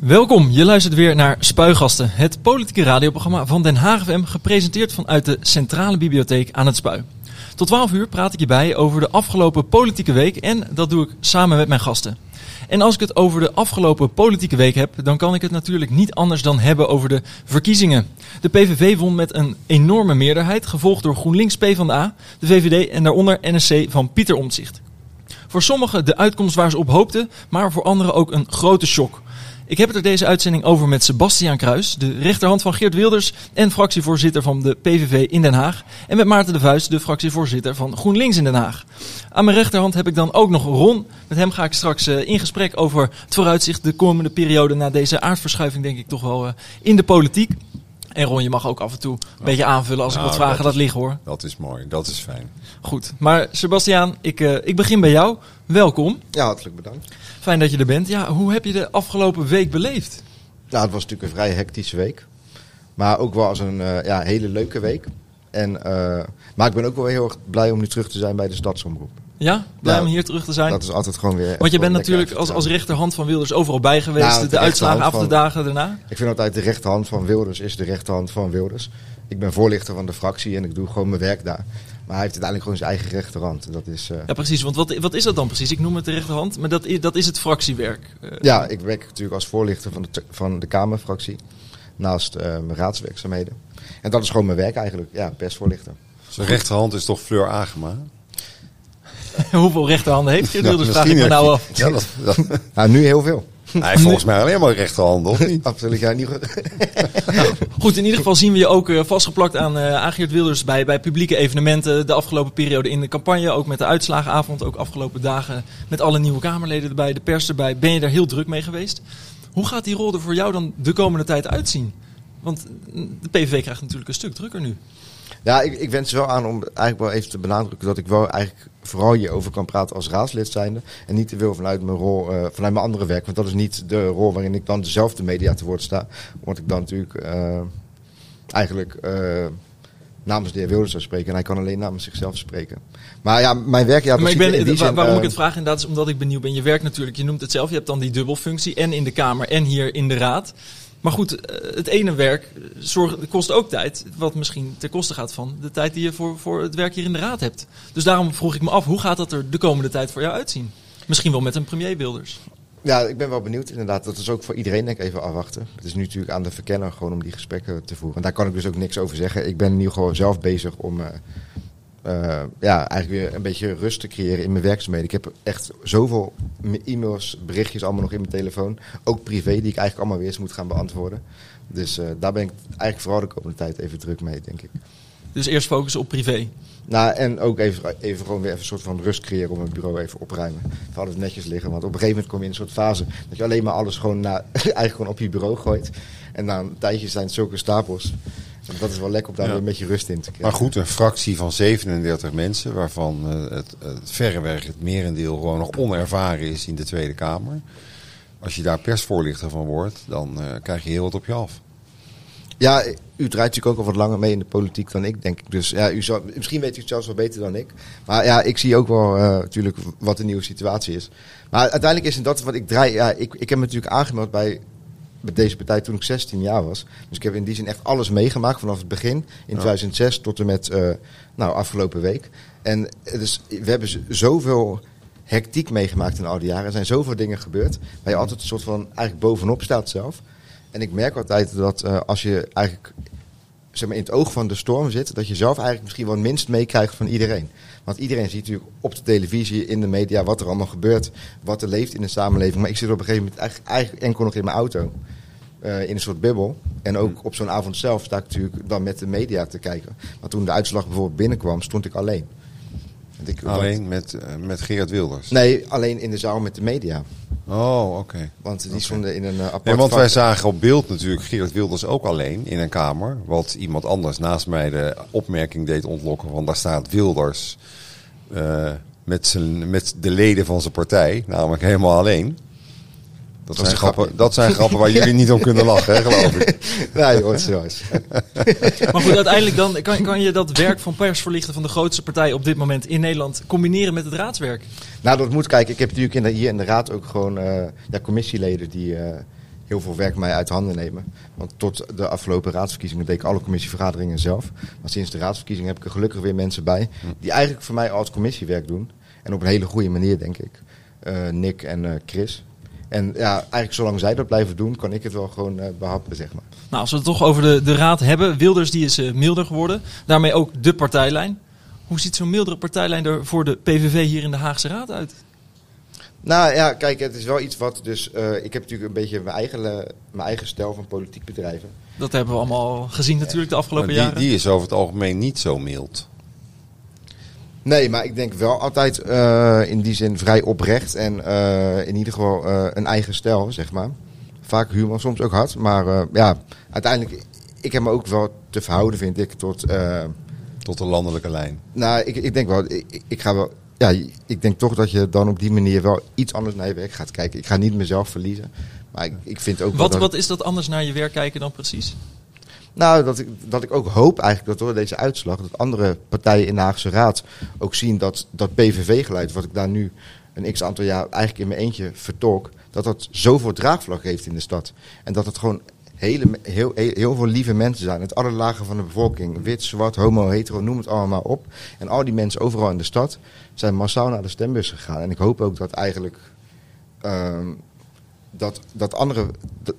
Welkom, je luistert weer naar Spuigasten, het politieke radioprogramma van Den Haag FM, gepresenteerd vanuit de Centrale Bibliotheek aan het Spui. Tot 12 uur praat ik je bij over de afgelopen politieke week en dat doe ik samen met mijn gasten. En als ik het over de afgelopen politieke week heb, dan kan ik het natuurlijk niet anders dan hebben over de verkiezingen. De PVV won met een enorme meerderheid, gevolgd door GroenLinks PvdA, de VVD en daaronder NSC van Pieter Omtzigt. Voor sommigen de uitkomst waar ze op hoopten, maar voor anderen ook een grote shock. Ik heb het er deze uitzending over met Sebastiaan Kruis, de rechterhand van Geert Wilders en fractievoorzitter van de PVV in Den Haag. En met Maarten de Vuist, de fractievoorzitter van GroenLinks in Den Haag. Aan mijn rechterhand heb ik dan ook nog Ron. Met hem ga ik straks uh, in gesprek over het vooruitzicht de komende periode na deze aardverschuiving, denk ik toch wel uh, in de politiek. En Ron, je mag ook af en toe een beetje aanvullen als ik Nou, wat vragen dat laat liggen hoor. Dat is mooi, dat is fijn. Goed. Maar Sebastiaan, ik, uh, ik begin bij jou. Welkom. Ja, hartelijk bedankt. Fijn dat je er bent. Ja, hoe heb je de afgelopen week beleefd? Nou, het was natuurlijk een vrij hectische week. Maar ook wel als een eh, ja, hele leuke week. En, eh, maar ik ben ook wel heel erg blij om nu terug te zijn bij de stadsomroep. Ja, blij om hier terug te zijn. Dat is altijd gewoon weer... Want je bent natuurlijk als, als rechterhand van Wilders overal bij geweest. Nou, de, de uitslagen af de dagen daarna. Ik vind altijd de rechterhand van Wilders is de rechterhand van Wilders. Ik ben voorlichter van de fractie en ik doe gewoon mijn werk daar. Maar hij heeft uiteindelijk gewoon zijn eigen rechterhand. En dat is... eh, Ja, precies. Want wat, wat is dat dan precies? Ik noem het de rechterhand, maar dat is, dat is het fractiewerk. Eh, Ja, ik werk natuurlijk als voorlichter van de, van de Kamerfractie. Naast eh, mijn raadswerkzaamheden. En dat is gewoon mijn werk eigenlijk. Ja, persvoorlichter. Zijn rechterhand is toch Fleur Agema? Hoeveel rechterhanden heeft Geert Wilders? Vraag ik me nou hij- af. Ja, dat, dat- Nou, nu heel veel. Hij heeft volgens mij alleen maar rechterhand, of niet? Absoluut. Ja, niet... Goed, in ieder geval zien we je ook eh, vastgeplakt aan, eh aan Geert Wilders bij, bij publieke evenementen de afgelopen periode in de campagne. Ook met de uitslagenavond, ook afgelopen dagen met alle nieuwe Kamerleden erbij, de pers erbij. Ben je daar heel druk mee geweest? Hoe gaat die rol er voor jou dan de komende tijd uitzien? Want mm, de PVV krijgt natuurlijk een stuk drukker nu. Ja, ik, ik wens wel aan om eigenlijk wel even te benadrukken dat ik wel eigenlijk vooral hierover kan praten als raadslid zijnde. En niet te veel vanuit mijn rol, eh, vanuit mijn andere werk. Want dat is niet de rol waarin ik dan dezelfde media te woord sta. Want ik dan natuurlijk eh, eigenlijk eh, namens de heer Wilders zou spreken. En hij kan alleen namens zichzelf spreken. Maar ja, mijn werk, ja, maar ik ben, waarom ik het vraag inderdaad is omdat ik benieuwd ben. Je werkt natuurlijk, je noemt het zelf, je hebt dan die dubbelfunctie en in de Kamer en hier in de Raad. Maar goed, eh, het ene werk eh, kost ook tijd, wat misschien ten koste gaat van de tijd die je voor, voor het werk hier in de Raad hebt. Dus daarom vroeg ik me af, hoe gaat dat er de komende tijd voor jou uitzien? Misschien wel met een premier Wilders. Ja, ik ben wel benieuwd inderdaad. Dat is ook voor iedereen denk ik even afwachten. Het is nu natuurlijk aan de verkenner gewoon om die gesprekken te voeren. En daar kan ik dus ook niks over zeggen. Ik ben ieder geval zelf bezig om eh, eh, ja, eigenlijk weer een beetje rust te creëren in mijn werkzaamheden. Ik heb echt zoveel e-mails, berichtjes allemaal nog in mijn telefoon. Ook privé, die ik eigenlijk allemaal weer eens moet gaan beantwoorden. Dus eh, daar ben ik eigenlijk vooral de komende tijd even druk mee, denk ik. Dus eerst focussen op privé. Nou, en ook even, even gewoon weer even een soort van rust creëren om het bureau even opruimen. Voor alles netjes liggen. Want op een gegeven moment kom je in een soort fase dat je alleen maar alles gewoon, na, eigenlijk gewoon op je bureau gooit. En na een tijdje zijn het zulke stapels. Dat is wel lekker om daar Ja. weer een beetje rust in te krijgen. Maar goed, een fractie van 37 mensen, waarvan eh, het, het verreweg het merendeel gewoon nog onervaren is in de Tweede Kamer. Als je daar persvoorlichter van wordt, dan eh, krijg je heel wat op je af. Ja, u draait natuurlijk ook al wat langer mee in de politiek dan ik, denk ik. Dus ja, u zou, misschien weet u het zelfs wel beter dan ik. Maar ja, ik zie ook wel eh, natuurlijk wat de nieuwe situatie is. Maar uiteindelijk is het dat wat ik draai. Ja, ik, ik heb me natuurlijk aangemeld bij, bij deze partij toen ik 16 jaar was. Dus ik heb in die zin echt alles meegemaakt vanaf het begin. In 2006 tot en met eh, nou, afgelopen week. En eh, dus, we hebben zoveel hectiek meegemaakt in al die jaren. Er zijn zoveel dingen gebeurd. Waar je altijd een soort van eigenlijk bovenop staat zelf. En ik merk altijd dat eh, als je eigenlijk zeg maar, in het oog van de storm zit, dat je zelf eigenlijk misschien wel het minst meekrijgt van iedereen. Want iedereen ziet natuurlijk op de televisie, in de media, wat er allemaal gebeurt, wat er leeft in de samenleving. Maar ik zit op een gegeven moment eigenlijk, eigenlijk enkel nog in mijn auto. eh, in een soort bubbel. En ook op zo'n avond zelf sta ik natuurlijk dan met de media te kijken. Maar toen de uitslag bijvoorbeeld binnenkwam, stond ik alleen. Ik- Alleen met, eh, met Gerard Wilders. Nee, alleen in de zaal met de media. Oh, oké. Want die stonden in een eh, apart Nee, want vak. wij zagen op beeld natuurlijk Gerard Wilders ook alleen in een kamer. Wat iemand anders naast mij de opmerking deed ontlokken. Want daar staat Wilders eh, met, zijn, met de leden van zijn partij, namelijk helemaal alleen. Dat, zijn, grappen, dat zijn grappen waar jullie niet om kunnen lachen, hè, geloof ik. Nee, hoor, zo is. Maar goed, uiteindelijk dan kan, kan je dat werk van persverlichten van de grootste partij op dit moment in Nederland combineren met het raadswerk. Nou, dat moet kijken. Ik heb natuurlijk in de, hier in de raad ook gewoon eh, ja, commissieleden die eh, heel veel werk mij uit handen nemen. Want tot de afgelopen raadsverkiezingen deed ik alle commissievergaderingen zelf. Maar sinds de raadsverkiezingen heb ik er gelukkig weer mensen bij die eigenlijk voor mij als commissiewerk doen. En op een hele goede manier, denk ik. Eh, Nick en eh, Chris. En ja, eigenlijk zolang zij dat blijven doen, kan ik het wel gewoon eh, behappen, zeg maar. Nou, als we het toch over de, de raad hebben. Wilders die is eh, milder geworden. Daarmee ook de partijlijn. Hoe ziet zo'n mildere partijlijn er voor de PVV hier in de Haagse Raad uit? Nou ja, kijk, het is wel iets wat dus... eh, ik heb natuurlijk een beetje mijn eigen, mijn eigen stijl van politiek bedrijven. Dat hebben we allemaal gezien natuurlijk de Maar afgelopen die, jaren. die is over het algemeen niet zo mild. Nee, maar ik denk wel altijd eh, in die zin vrij oprecht. En eh, in ieder geval eh, een eigen stijl, zeg maar. Vaak humor, soms ook hard. Maar eh, ja, uiteindelijk... Ik heb me ook wel te verhouden, vind ik, tot... eh, Tot de landelijke lijn. nou, ik, ik denk wel... Ik, ik ga wel... Ja, ik denk toch dat je dan op die manier wel iets anders naar je werk gaat kijken. Ik ga niet mezelf verliezen. Maar ik, ik vind ook wel Wat, dat- wat is dat anders naar je werk kijken dan precies? Nou, dat ik, dat ik ook hoop eigenlijk dat door deze uitslag... dat andere partijen in de Haagse Raad ook zien dat dat PVV-geluid... wat ik daar nu een x-aantal jaar eigenlijk in mijn eentje vertolk... dat dat zoveel draagvlak heeft in de stad. En dat het gewoon hele, heel, heel, heel veel lieve mensen zijn... uit alle lagen van de bevolking. Wit, zwart, homo, hetero, noem het allemaal op. En al die mensen overal in de stad zijn massaal naar de stembus gegaan. En ik hoop ook dat eigenlijk... ehm, dat, dat, andere,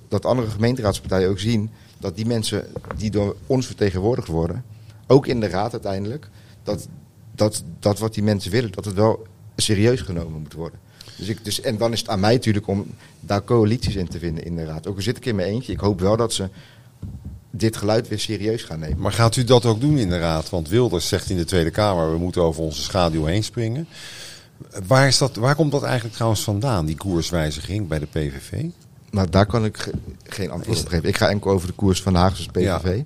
dat andere gemeenteraadspartijen ook zien dat die mensen die door ons vertegenwoordigd worden, ook in de raad uiteindelijk, dat, dat, dat wat die mensen willen, dat het wel serieus genomen moet worden. Dus ik, dus, en dan is het aan mij natuurlijk om daar coalities in te vinden in de raad. Ook al zit ik in mijn eentje, ik hoop wel dat ze dit geluid weer serieus gaan nemen. Maar gaat u dat ook doen in de raad? Want Wilders zegt in de Tweede Kamer, we moeten over onze schaduw heen springen. Waar, is dat, waar komt dat eigenlijk trouwens vandaan, die koerswijziging bij de PVV? Maar daar kan ik ge- geen antwoord op geven. Ik ga enkel over de koers van Haagse PVV.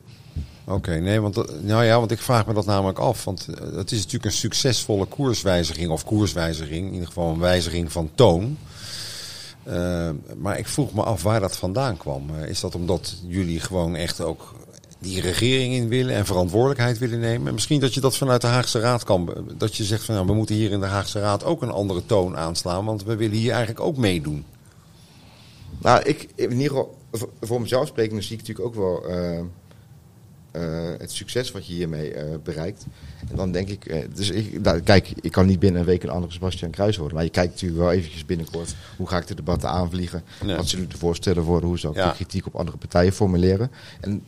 Oké, nee, want, dat- nou ja, want ik vraag me dat namelijk af. Want eh, het is natuurlijk een succesvolle koerswijziging, of koerswijziging, in ieder geval een wijziging van toon. Eh, maar ik vroeg me af waar dat vandaan kwam. Eh, is dat omdat jullie gewoon echt ook die regering in willen en verantwoordelijkheid willen nemen? En misschien dat je dat vanuit de Haagse Raad kan. Dat je zegt van nou, we moeten hier in de Haagse Raad ook een andere toon aanslaan. Want we willen hier eigenlijk ook meedoen. Nou, ik, in ieder geval, voor- mezelf sprekende zie ik natuurlijk ook wel eh, eh, het succes wat je hiermee eh, bereikt. En dan denk ik, dus ik, nou, kijk, ik kan niet binnen een week een andere Sebastian Kruis worden. Maar je kijkt natuurlijk wel eventjes binnenkort, hoe ga ik de debatten aanvliegen? Ja. Wat zullen de voorstellen worden? Hoe zal ik Ja. de kritiek op andere partijen formuleren? En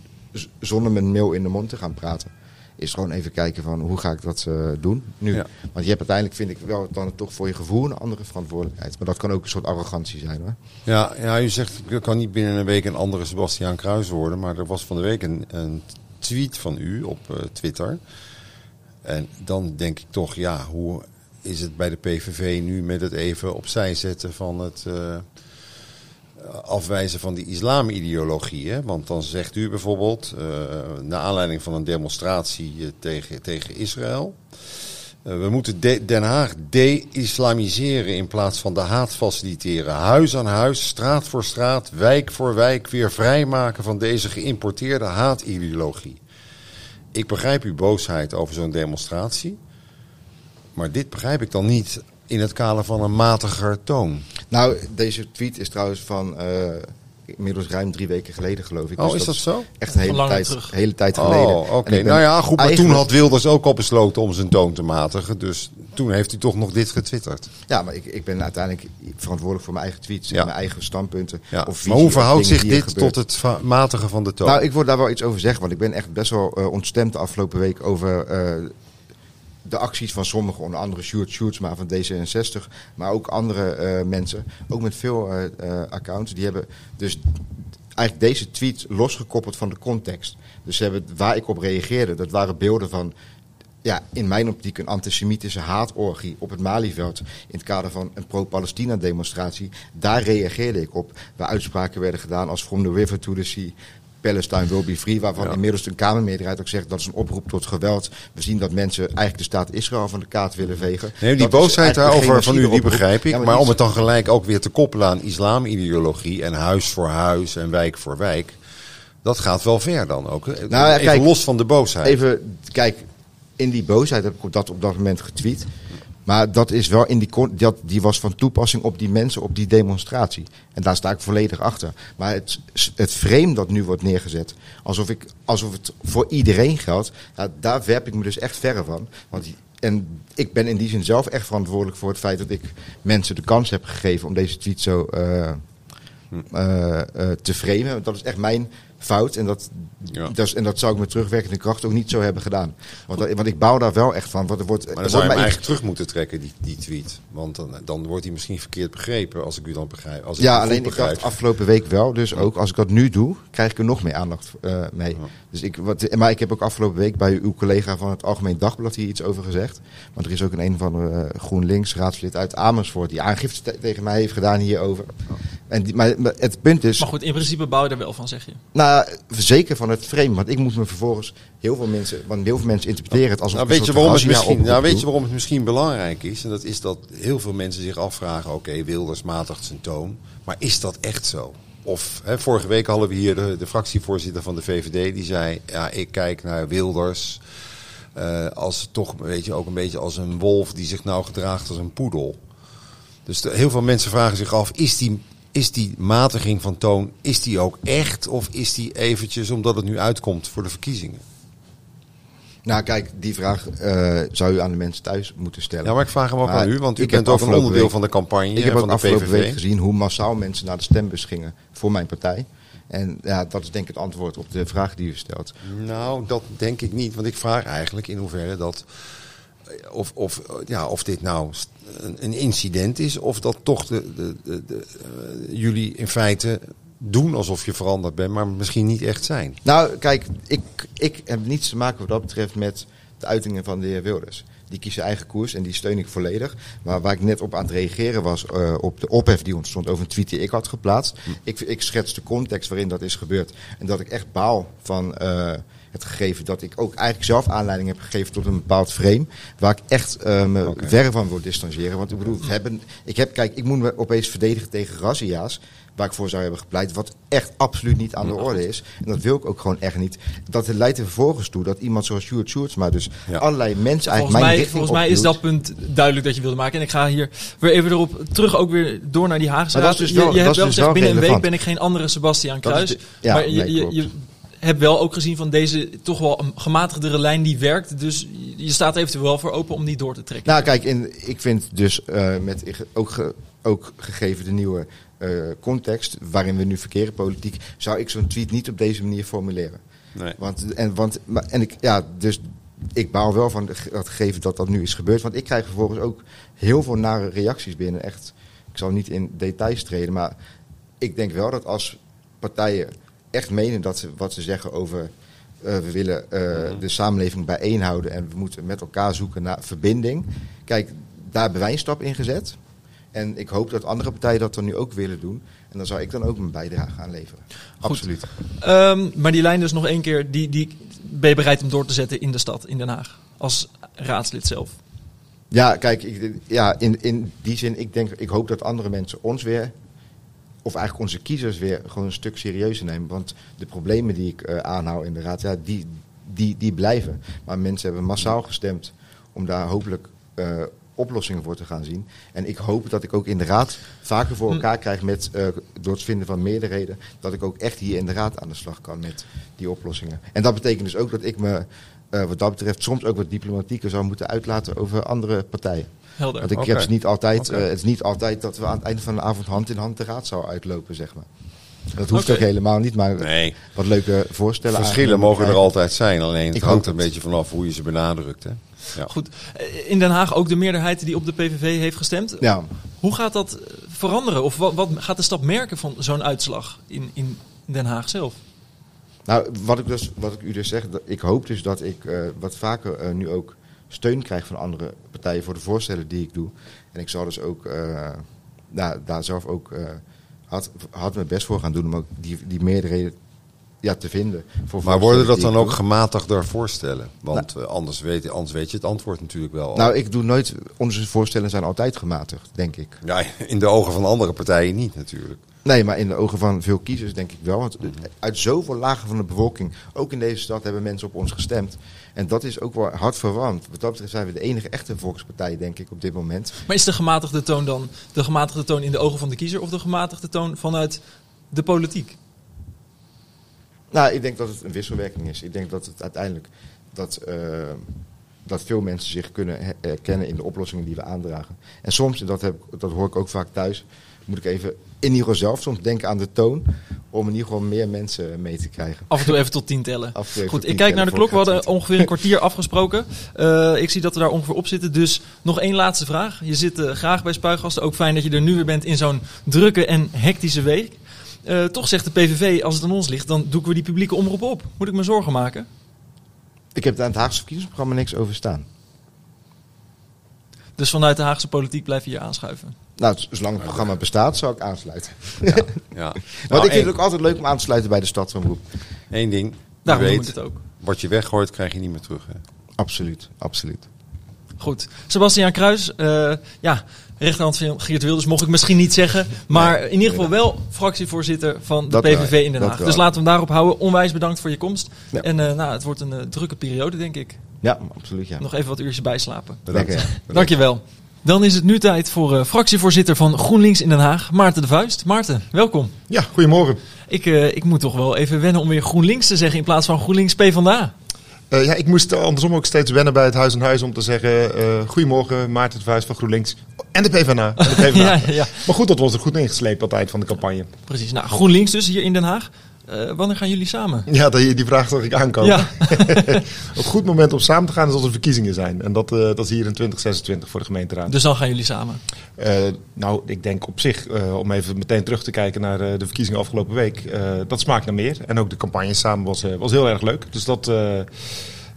zonder met een mail in de mond te gaan praten. Is gewoon even kijken van hoe ga ik dat eh, doen nu. Ja. Want je hebt uiteindelijk, vind ik, wel dan toch voor je gevoel een andere verantwoordelijkheid. Maar dat kan ook een soort arrogantie zijn hoor. Ja, ja, u zegt ik kan niet binnen een week een andere Sebastiaan Kruis worden. Maar er was van de week een, een tweet van u op eh, Twitter. En dan denk ik toch, ja, hoe is het bij de PVV nu met het even opzij zetten van het eh, afwijzen van die islamideologie? Hè? Want dan zegt u bijvoorbeeld, eh naar aanleiding van een demonstratie eh, tegen, tegen Israël. Eh, we moeten de- Den Haag de-islamiseren in plaats van de haat faciliteren. Huis aan huis, straat voor straat, wijk voor wijk weer vrijmaken van deze geïmporteerde haatideologie. Ik begrijp uw boosheid over zo'n demonstratie. Maar dit begrijp ik dan niet in het kader van een matiger toon. Nou, deze tweet is trouwens van eh, inmiddels ruim drie weken geleden, geloof ik. Oh, Dus is dat zo? Echt een hele tijd, terug. hele tijd geleden. Oh, oké. Nou ja, goed. Maar toen had Wilders ook al besloten om zijn toon te matigen. Dus toen heeft u toch nog dit getwitterd. Ja, maar ik, ik ben uiteindelijk verantwoordelijk voor mijn eigen tweets Ja. en mijn eigen standpunten. Ja. Of visie maar hoe verhoudt zich dit tot het matigen van de toon? Nou, ik wil daar wel iets over zeggen, want ik ben echt best wel eh, ontstemd de afgelopen week over eh, de acties van sommigen, onder andere Sjoerd Sjoerdsma van D66, maar ook andere eh, mensen, ook met veel eh, eh, accounts, die hebben dus eigenlijk deze tweet losgekoppeld van de context. Dus ze hebben, waar ik op reageerde, dat waren beelden van ja, in mijn optiek een antisemitische haatorgie op het Malieveld. In het kader van een pro-Palestina demonstratie. Daar reageerde ik op. Waar uitspraken werden gedaan als From the River to the Sea. Palestine will be free. Waarvan Ja. inmiddels een Kamermeerderheid ook zegt dat is een oproep tot geweld. We zien dat mensen eigenlijk de staat Israël van de kaart willen vegen. Nee, die Dat boosheid daarover van u, die begrijp ik. Ja, maar om het dan gelijk ook weer te koppelen aan islamideologie en huis voor huis en wijk voor wijk. Dat gaat wel ver dan ook. Nou ja, Even kijk, los van de boosheid. Even, kijk, in die boosheid heb ik op dat, op dat moment getweet. Maar dat is wel in die, dat, die was van toepassing op die mensen op die demonstratie. En daar sta ik volledig achter. Maar het, het frame dat nu wordt neergezet, alsof, ik, alsof het voor iedereen geldt, daar werp ik me dus echt verre van. Want en ik ben in die zin zelf echt verantwoordelijk voor het feit dat ik mensen de kans heb gegeven om deze tweet zo eh, eh, eh, te framen. Dat is echt mijn fout. En dat, Ja. dat is, en dat zou ik met terugwerkende kracht ook niet zo hebben gedaan. Want, dat- want ik bouw daar wel echt van. Want er wordt, Maar zou je wordt hem mij eigenlijk terug moeten trekken, die, die tweet. Want dan, dan wordt hij misschien verkeerd begrepen, als ik u dan begrijp. Als ik Ja, alleen ik begrijp. dacht afgelopen week wel. Dus ook als ik dat nu doe, krijg ik er nog meer aandacht eh, mee. Dus ik, wat, maar ik heb ook afgelopen week bij uw collega van het Algemeen Dagblad hier iets over gezegd. Want er is ook een een van de GroenLinks raadslid uit Amersfoort die aangifte te- tegen mij heeft gedaan hierover. En die, maar, het punt is, Maar goed, in principe bouw je er wel van, zeg je. nou, zeker van het frame. Want ik moet me vervolgens heel veel mensen, want heel veel mensen interpreteren het als Nou, een weet je, waarom het misschien, nou, weet je waarom het misschien belangrijk is? En dat is dat heel veel mensen zich afvragen: oké, Wilders matigt zijn toon. Maar is dat echt zo? Of hè, vorige week hadden we hier de, de fractievoorzitter van de VVD die zei: ja, ik kijk naar Wilders. eh, als toch weet je, ook een beetje als een wolf die zich nou gedraagt als een poedel. Dus de- heel veel mensen vragen zich af: is die, is die matiging van toon is die ook echt? Of is die eventjes omdat het nu uitkomt voor de verkiezingen? Nou, kijk, die vraag eh, zou u aan de mensen thuis moeten stellen. Ja, maar ik vraag hem ook Maar aan u, want u bent ook een onderdeel week- van de campagne Ik heb van ook de afgelopen PVV. week gezien hoe massaal mensen naar de stembus gingen voor mijn partij. En ja, dat is denk ik het antwoord op de vraag die u stelt. Nou, dat denk ik niet, want ik vraag eigenlijk in hoeverre dat. Of, of, ja, of dit nou een, incident is, of dat toch de, de, de, de, eh, jullie in feite doen alsof je veranderd bent, maar misschien niet echt zijn. Nou, kijk, ik, ik heb niets te maken wat dat betreft met de uitingen van de heer Wilders. Die kiest zijn eigen koers en die steun ik volledig. Maar waar ik net op aan het reageren was, eh, op de ophef die ontstond over een tweet die ik had geplaatst. Ik, ik schets de context waarin dat is gebeurd. En dat ik echt baal van eh, het gegeven dat ik ook eigenlijk zelf aanleiding heb gegeven tot een bepaald frame. Waar ik echt eh, me verre van wil distancieren. Want ik bedoel, we hebben, ik heb, kijk, ik moet me opeens verdedigen tegen razzia's. Waar ik voor zou hebben gepleit. Wat echt absoluut niet aan de orde is. En dat wil ik ook gewoon echt niet. Dat leidt er vervolgens toe dat iemand zoals Sjoerd Sjoerdsma dus Ja. allerlei mensen eigenlijk Volgens mijn mij, volgens mij is dat punt duidelijk dat je wilde maken. En ik ga hier weer even erop terug, ook weer door naar die Haagse Maar dat Raad. is dus wel- je je hebt dat wel dus gezegd, binnen een week ben ik geen andere Sebastian Dat is Kruis. de- ja, maar je, nee, je, hebt wel ook gezien van deze toch wel een gematigdere lijn die werkt. Dus je staat eventueel wel voor open om die door te trekken. Nou, kijk, in, ik vind dus eh, met ook, ge- ook gegeven de nieuwe eh, context waarin we nu verkeren, politiek, zou ik zo'n tweet niet op deze manier formuleren. Nee. Want, en, want, maar, en ik, ja, dus ik baal wel van dat gegeven dat dat nu is gebeurd. Want ik krijg vervolgens ook heel veel nare reacties binnen. Echt, ik zal niet in details treden, maar ik denk wel dat als partijen echt menen dat ze wat ze zeggen over. eh, we willen eh, de samenleving bijeenhouden en we moeten met elkaar zoeken naar verbinding. Kijk, daar hebben wij een stap in gezet. En ik hoop dat andere partijen dat dan nu ook willen doen. En dan zou ik dan ook mijn bijdrage aan leveren. Absoluut. Ehm, maar die lijn dus nog één keer, die, die ben je bereid om door te zetten in de stad, in Den Haag. Als raadslid zelf. Ja, kijk, ik, ja, in, in die zin, ik, denk, ik hoop dat andere mensen ons weer, of eigenlijk onze kiezers weer, gewoon een stuk serieuzer nemen. Want de problemen die ik eh, aanhoud in de raad, ja, die, die, die blijven. Maar mensen hebben massaal gestemd om daar hopelijk eh, oplossingen voor te gaan zien. En ik hoop dat ik ook in de raad vaker voor elkaar krijg met, eh, door het vinden van meerderheden, dat ik ook echt hier in de raad aan de slag kan met die oplossingen. En dat betekent dus ook dat ik me, wat dat betreft, soms ook wat diplomatieker zou moeten uitlaten over andere partijen. Helder. Want ik heb het niet altijd, eh, het is niet altijd dat we aan het einde van de avond hand in hand de raad zouden uitlopen, zeg maar. Dat hoeft ook helemaal niet, maar Nee, wat leuke voorstellen. verschillen mogen er altijd zijn, alleen het Ik hangt er een het. beetje vanaf hoe je ze benadrukt. Hè? Ja. Goed. Eh, In Den Haag ook de meerderheid die op de PVV heeft gestemd. Ja, Hoe gaat dat eh, veranderen? Of wat, wat gaat de stad merken van zo'n uitslag in, in Den Haag zelf? nou, wat ik, dus, wat ik u dus zeg, dat, ik hoop dus dat ik eh, wat vaker nu ook steun krijg van andere partijen voor de voorstellen die ik doe. En ik zal dus ook eh, nou, daar zelf ook eh, hard, hard mijn best voor gaan doen om ook die, die meerderheden ja, te vinden. Voor Maar worden dat dan ook doe. gematigder voorstellen? Want eh, anders, weet, anders weet je het antwoord natuurlijk wel. al. Nou, ik doe nooit. Onze voorstellen zijn altijd gematigd, denk ik. ja, in de ogen van andere partijen niet natuurlijk. Nee, maar in de ogen van veel kiezers denk ik wel. Want uit zoveel lagen van de bevolking, ook in deze stad, hebben mensen op ons gestemd. En dat is ook wel hard verwarrend. Wat dat betreft zijn we de enige echte volkspartij, denk ik, op dit moment. Maar is de gematigde toon dan de gematigde toon in de ogen van de kiezer of de gematigde toon vanuit de politiek? Nou, ik denk dat het een wisselwerking is. Ik denk dat het uiteindelijk dat, eh, dat veel mensen zich kunnen he- herkennen in de oplossingen die we aandragen. En soms, en dat, heb, dat hoor ik ook vaak thuis, moet ik even in ieder geval zelf soms denken aan de toon. Om in ieder geval meer mensen mee te krijgen. Af en toe even tot tien tellen. Af en toe even Goed, ik kijk naar de klok. We hadden ongeveer een kwartier afgesproken. Eh, ik zie dat we daar ongeveer op zitten. Dus nog één laatste vraag. Je zit eh, graag bij Spuigasten. Ook fijn dat je er nu weer bent in zo'n drukke en hectische week. Eh, toch zegt de PVV, als het aan ons ligt, dan doe ik weer die publieke omroep op. Moet ik me zorgen maken? Ik heb daar in het Haagse verkiezingsprogramma niks over staan. Dus vanuit de Haagse politiek blijf je hier aanschuiven. Nou, zolang het programma bestaat, zou ik aansluiten. Ja. Want Nou, ik vind één- het ook altijd leuk om aan te sluiten bij de stad van Broek. Één ding. Je Daarom weet, dit ook. wat je weggooit, krijg je niet meer terug. Hè? Absoluut, absoluut. Goed. Sebastiaan Kruis, eh, ja, rechterhand van Geert Wilders mocht ik misschien niet zeggen. Maar in ieder geval wel fractievoorzitter van de Dat PVV wel, in Den Haag. Dus laten we hem daarop houden. Onwijs bedankt voor je komst. Ja. En eh, nou, het wordt een eh, drukke periode, denk ik. Ja, absoluut, ja. Nog even wat uurtjes bijslapen. Bedankt. Ja. Dankjewel. Dan is het nu tijd voor eh, fractievoorzitter van GroenLinks in Den Haag, Maarten de Vuist. Maarten, welkom. Ja, goedemorgen. Ik, eh, ik moet toch wel even wennen om weer GroenLinks te zeggen in plaats van GroenLinks PvdA. Eh ja, ik moest andersom ook steeds wennen bij het Huis en Huis om te zeggen... eh goedemorgen, Maarten de Vuist van GroenLinks. En de PvdA. En de PvdA. Ja, ja. Maar goed, dat was er goed ingesleept altijd van de campagne. Precies. Nou, GroenLinks dus hier in Den Haag. Eh, wanneer gaan jullie samen? Ja, die, die vraag zag ik aankomen. Ja. Een goed moment om samen te gaan is als er verkiezingen zijn. En dat, eh, dat is hier in 2026 voor de gemeenteraad. Dus dan gaan jullie samen. Eh, nou, ik denk op zich, om even meteen terug te kijken naar de verkiezingen afgelopen week, dat smaakt naar meer. En ook de campagne samen was, was heel erg leuk. Dus dat,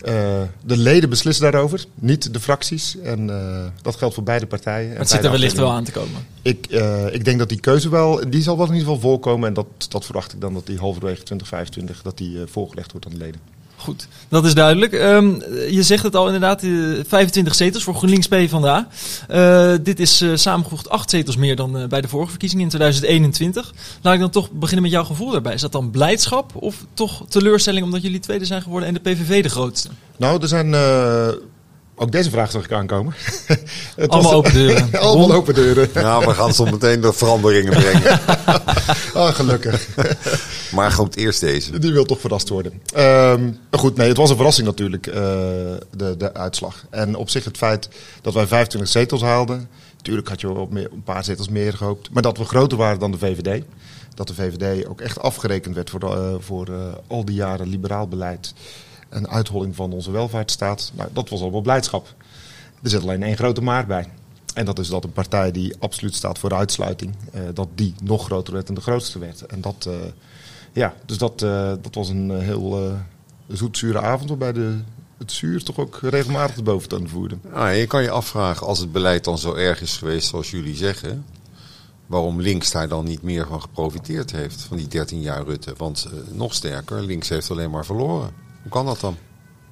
de leden beslissen daarover, niet de fracties. En eh, dat geldt voor beide partijen. en Het zit er wellicht wel aan te komen. Ik, eh, ik denk dat die keuze wel, die zal wel in ieder geval voorkomen. En dat, dat verwacht ik dan dat die halverwege 2025 dat die, eh, voorgelegd wordt aan de leden. Goed, dat is duidelijk. Ehm, je zegt het al inderdaad, eh, 25 zetels voor GroenLinks PvdA. Eh dit is eh, samengevoegd acht zetels meer dan eh, bij de vorige verkiezingen in 2021. Laat ik dan toch beginnen met jouw gevoel daarbij. Is dat dan blijdschap of toch teleurstelling omdat jullie tweede zijn geworden en de PVV de grootste? Nou, er zijn. Ook deze vraag zag ik aankomen. Het Allemaal was- open deuren. Allemaal Ron? open deuren. Nou, we gaan zo meteen de veranderingen brengen. Ah, gelukkig. Maar goed, eerst deze. Die wil toch verrast worden. Ehm, goed, nee, het was een verrassing natuurlijk, eh, de, de uitslag. En op zich het feit dat wij 25 zetels haalden. Natuurlijk had je wel op meer, een paar zetels meer gehoopt. Maar dat we groter waren dan de VVD. Dat de VVD ook echt afgerekend werd voor, de, eh, voor eh, al die jaren liberaal beleid. En uitholling van onze welvaartsstaat. Nou, dat was al wel blijdschap. Er zit alleen één grote maar bij. En dat is dat een partij die absoluut staat voor uitsluiting, eh, dat die nog groter werd en de grootste werd. En dat, eh, ja, dus dat, eh, dat was een heel zoetzure avond waarbij de, het zuur toch ook regelmatig de boventoon voerde. Nou, je kan je afvragen, als het beleid dan zo erg is geweest zoals jullie zeggen... waarom links daar dan niet meer van geprofiteerd heeft, van die 13 jaar Rutte. Want nog sterker, links heeft alleen maar verloren. Hoe kan dat dan?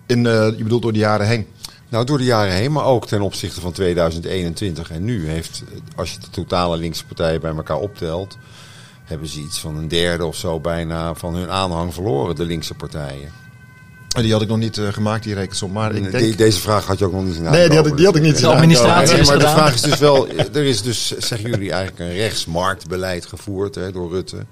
In, eh, je bedoelt door de jaren heen. Nou, door de jaren heen, maar ook ten opzichte van 2021 en nu heeft, eh, als je de totale linkse partijen bij elkaar optelt, hebben ze iets van een derde of zo bijna van hun aanhang verloren, de linkse partijen. En Die had ik nog niet eh, gemaakt, die rekensom. Maar ik De- denk... deze vraag had je ook nog niet zien Nee, die had ik, die had ik niet De administratie. Nee, maar de gedaan. vraag is dus wel, er is dus, zeggen jullie, eigenlijk een rechtsmarktbeleid gevoerd hè, door Rutte.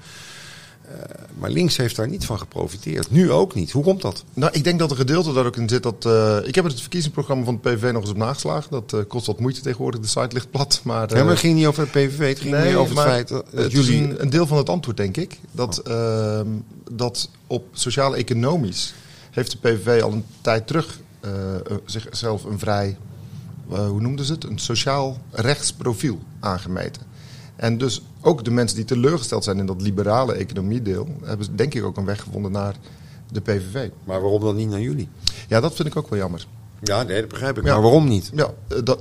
Eh, maar links heeft daar niet van geprofiteerd. Nu ook niet. Hoe komt dat? Nou, ik denk dat een gedeelte daar ook in zit. Dat, eh, ik heb het verkiezingsprogramma van de PVV nog eens op nageslagen. Dat eh, kost wat moeite tegenwoordig. De site ligt plat. Maar, Ja, maar het ging niet over het PVV, het ging Nee, meer over het feit dat, het jullie... een, een deel van het antwoord, denk ik. Dat, ehm, dat op sociaal-economisch heeft de PVV al een tijd terug zichzelf een vrij, hoe noemden ze het, een sociaal rechtsprofiel aangemeten. En dus ook de mensen die teleurgesteld zijn in dat liberale economiedeel, hebben denk ik ook een weg gevonden naar de PVV. Maar waarom dan niet naar jullie? Ja, dat vind ik ook wel jammer. Ja, nee, dat begrijp ik. Ja. Maar waarom niet? Ja, eh, dat,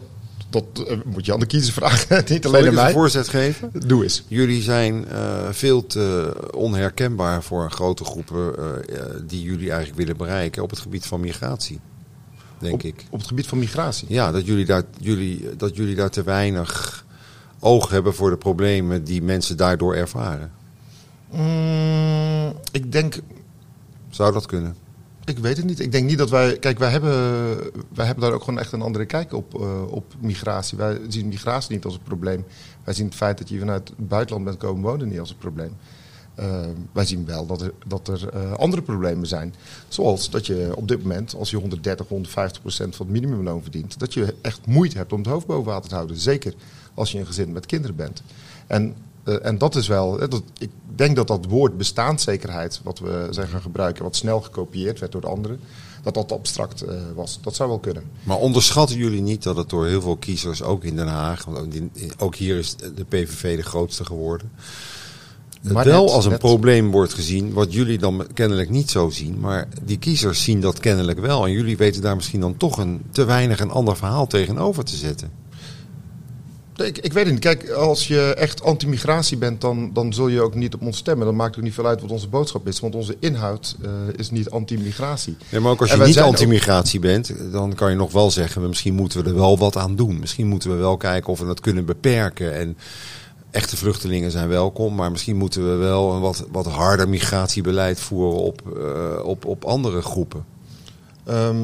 dat eh, moet je aan de kiezers vragen, niet alleen ik aan eens een mij. voorzet geven? Doe eens. Jullie zijn eh, veel te onherkenbaar voor grote groepen die jullie eigenlijk willen bereiken op het gebied van migratie. Denk Op, ik. op het gebied van migratie. Ja, dat jullie, daar, jullie, dat jullie daar te weinig oog hebben voor de problemen die mensen daardoor ervaren? Mm, ik denk Zou dat kunnen? Ik weet het niet. Ik denk niet dat wij. Kijk, wij hebben, wij hebben daar ook gewoon echt een andere kijk op, eh, op migratie. Wij zien migratie niet als een probleem. Wij zien het feit dat je vanuit het buitenland bent komen wonen niet als een probleem. Eh, wij zien wel dat er, dat er eh, andere problemen zijn. Zoals dat je op dit moment, als je 130, 150 procent van het minimumloon verdient, dat je echt moeite hebt om het hoofd boven water te houden. Zeker als je een gezin met kinderen bent. En eh, en dat is wel, eh, dat, ik denk dat dat woord bestaanszekerheid, wat we zijn gaan gebruiken, wat snel gekopieerd werd door de anderen, dat dat abstract eh, was. Dat zou wel kunnen. Maar onderschatten jullie niet dat het door heel veel kiezers, ook in Den Haag, want ook in- ook hier is de PVV de grootste geworden, Maar wel net- als een net- probleem wordt gezien, wat jullie dan kennelijk niet zo zien, maar die kiezers zien dat kennelijk wel. En jullie weten daar misschien dan toch een, te weinig een ander verhaal tegenover te zetten. Ik, ik weet het niet. Kijk, als je echt anti-migratie bent, dan, dan zul je ook niet op ons stemmen. Dan maakt het ook niet veel uit wat onze boodschap is. Want onze inhoud eh, is niet anti-migratie. Ja, maar ook als je niet anti-migratie bent, dan kan je nog wel zeggen, misschien moeten we er wel wat aan doen. Misschien moeten we wel kijken of we dat kunnen beperken. En echte vluchtelingen zijn welkom, maar misschien moeten we wel een wat, wat harder migratiebeleid voeren op, eh, op, op andere groepen. Ehm,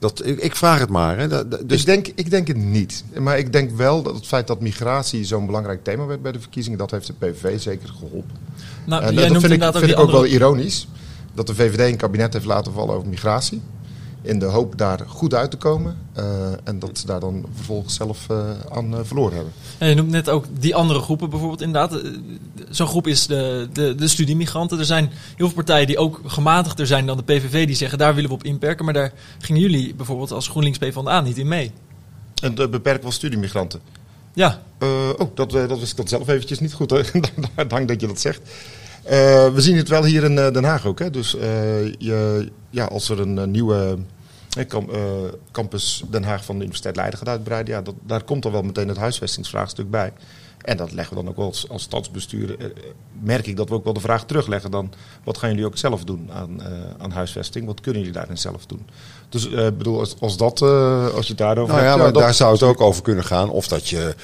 Dat, ik, ik vraag het maar. Hè. Dat- dat- dus ik, denk, ik denk het niet. Maar ik denk wel dat het feit dat migratie zo'n belangrijk thema werd bij de verkiezingen, dat heeft de PVV zeker geholpen. Nou, en jij dat noemt vind ik, ook vind die ik ook wel ironisch. Dat de VVD een kabinet heeft laten vallen over migratie. In de hoop daar goed uit te komen. eh, en dat ze daar dan vervolgens zelf eh, aan eh, verloren hebben. Ja, je noemt net ook die andere groepen bijvoorbeeld inderdaad. Zo'n groep is de, de, de studiemigranten. Er zijn heel veel partijen die ook gematigder zijn dan de PVV. Die zeggen daar willen we op inperken. Maar daar gingen jullie bijvoorbeeld als GroenLinks PvdA niet in mee. En de beperken van studiemigranten. Ja, Eh, oh, dat, dat wist ik dat zelf eventjes niet goed. Hè? Dank dat je dat zegt. Eh, we zien het wel hier in eh, Den Haag ook. Hè? Dus eh, je, ja, als er een nieuwe campus Den Haag van de Universiteit Leiden gaat uitbreiden, ja, dat, daar komt dan wel meteen het huisvestingsvraagstuk bij. En dat leggen we dan ook wel als, als stadsbestuur. eh, merk ik dat we ook wel de vraag terugleggen dan, wat gaan jullie ook zelf doen aan, aan huisvesting? Wat kunnen jullie daarin zelf doen? Dus ik bedoel, als, als, dat, eh, als je het daarover nou ja, maar daar zou het ook over kunnen gaan. Of dat je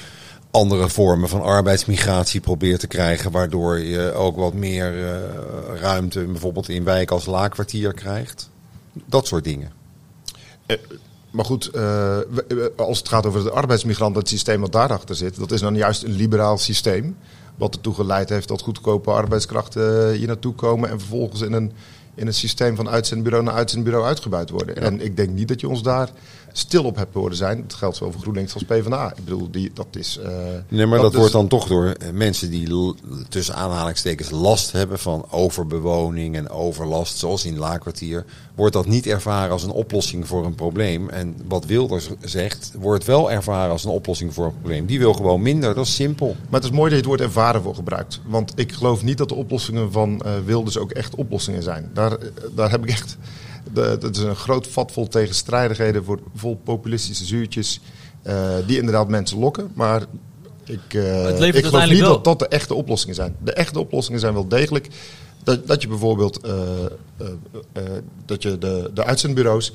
andere vormen van arbeidsmigratie probeert te krijgen, waardoor je ook wat meer eh, ruimte, bijvoorbeeld in wijken als Laakkwartier krijgt. Dat soort dingen. Eh, Maar goed, eh, als het gaat over de arbeidsmigranten, het systeem wat daarachter zit, dat is dan juist een liberaal systeem. Wat ertoe geleid heeft dat goedkope arbeidskrachten hier naartoe komen en vervolgens in een, in een systeem van uitzendbureau naar uitzendbureau uitgebuit worden. En ik denk niet dat je ons daar stil op hebt horen zijn. Dat geldt zowel voor GroenLinks als PvdA. Ik bedoel, die, dat is... eh, Nee, maar dat, wordt dan toch door eh, mensen die tussen aanhalingstekens last hebben van overbewoning en overlast, zoals in Laakkwartier, wordt dat niet ervaren als een oplossing voor een probleem. En wat Wilders zegt, wordt wel ervaren als een oplossing voor een probleem. Die wil gewoon minder, dat is simpel. Maar het is mooi dat je het woord ervaren voor gebruikt. Want ik geloof niet dat de oplossingen van eh Wilders ook echt oplossingen zijn. Daar, daar heb ik echt. Dat is een groot vat vol tegenstrijdigheden, voor, vol populistische zuurtjes. eh, die inderdaad mensen lokken. Maar ik, eh, ik geloof niet wel. dat dat de echte oplossingen zijn. De echte oplossingen zijn wel degelijk. Dat, dat je bijvoorbeeld eh, dat je de, de uitzendbureaus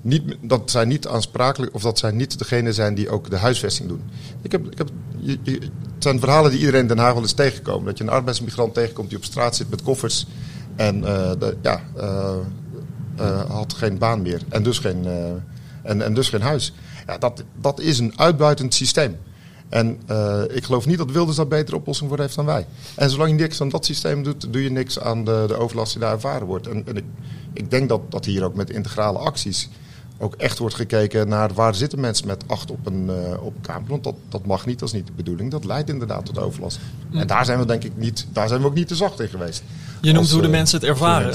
niet, dat zij niet aansprakelijk of dat zij niet degene zijn die ook de huisvesting doen. Ik heb, ik heb, je, je- het zijn verhalen die iedereen in Den Haag wel eens tegenkomen. Dat je een arbeidsmigrant tegenkomt die op straat zit met koffers en eh, ja, eh, eh, had geen baan meer en dus geen, en, en dus geen huis. Ja, dat, dat is een uitbuitend systeem. En ik geloof niet dat Wilders daar betere oplossing voor heeft dan wij. En zolang je niks aan dat systeem doet, doe je niks aan de, de overlast die daar ervaren wordt. En, en ik, ik denk dat, dat hier ook met integrale acties ook echt wordt gekeken naar waar zitten mensen met acht op een, eh, op een kamer. Want dat, dat mag niet, dat is niet de bedoeling. Dat leidt inderdaad tot overlast. En daar zijn we denk ik niet, daar zijn we ook niet te zacht in geweest. je noemt Als, hoe de eh, mensen het ervaren.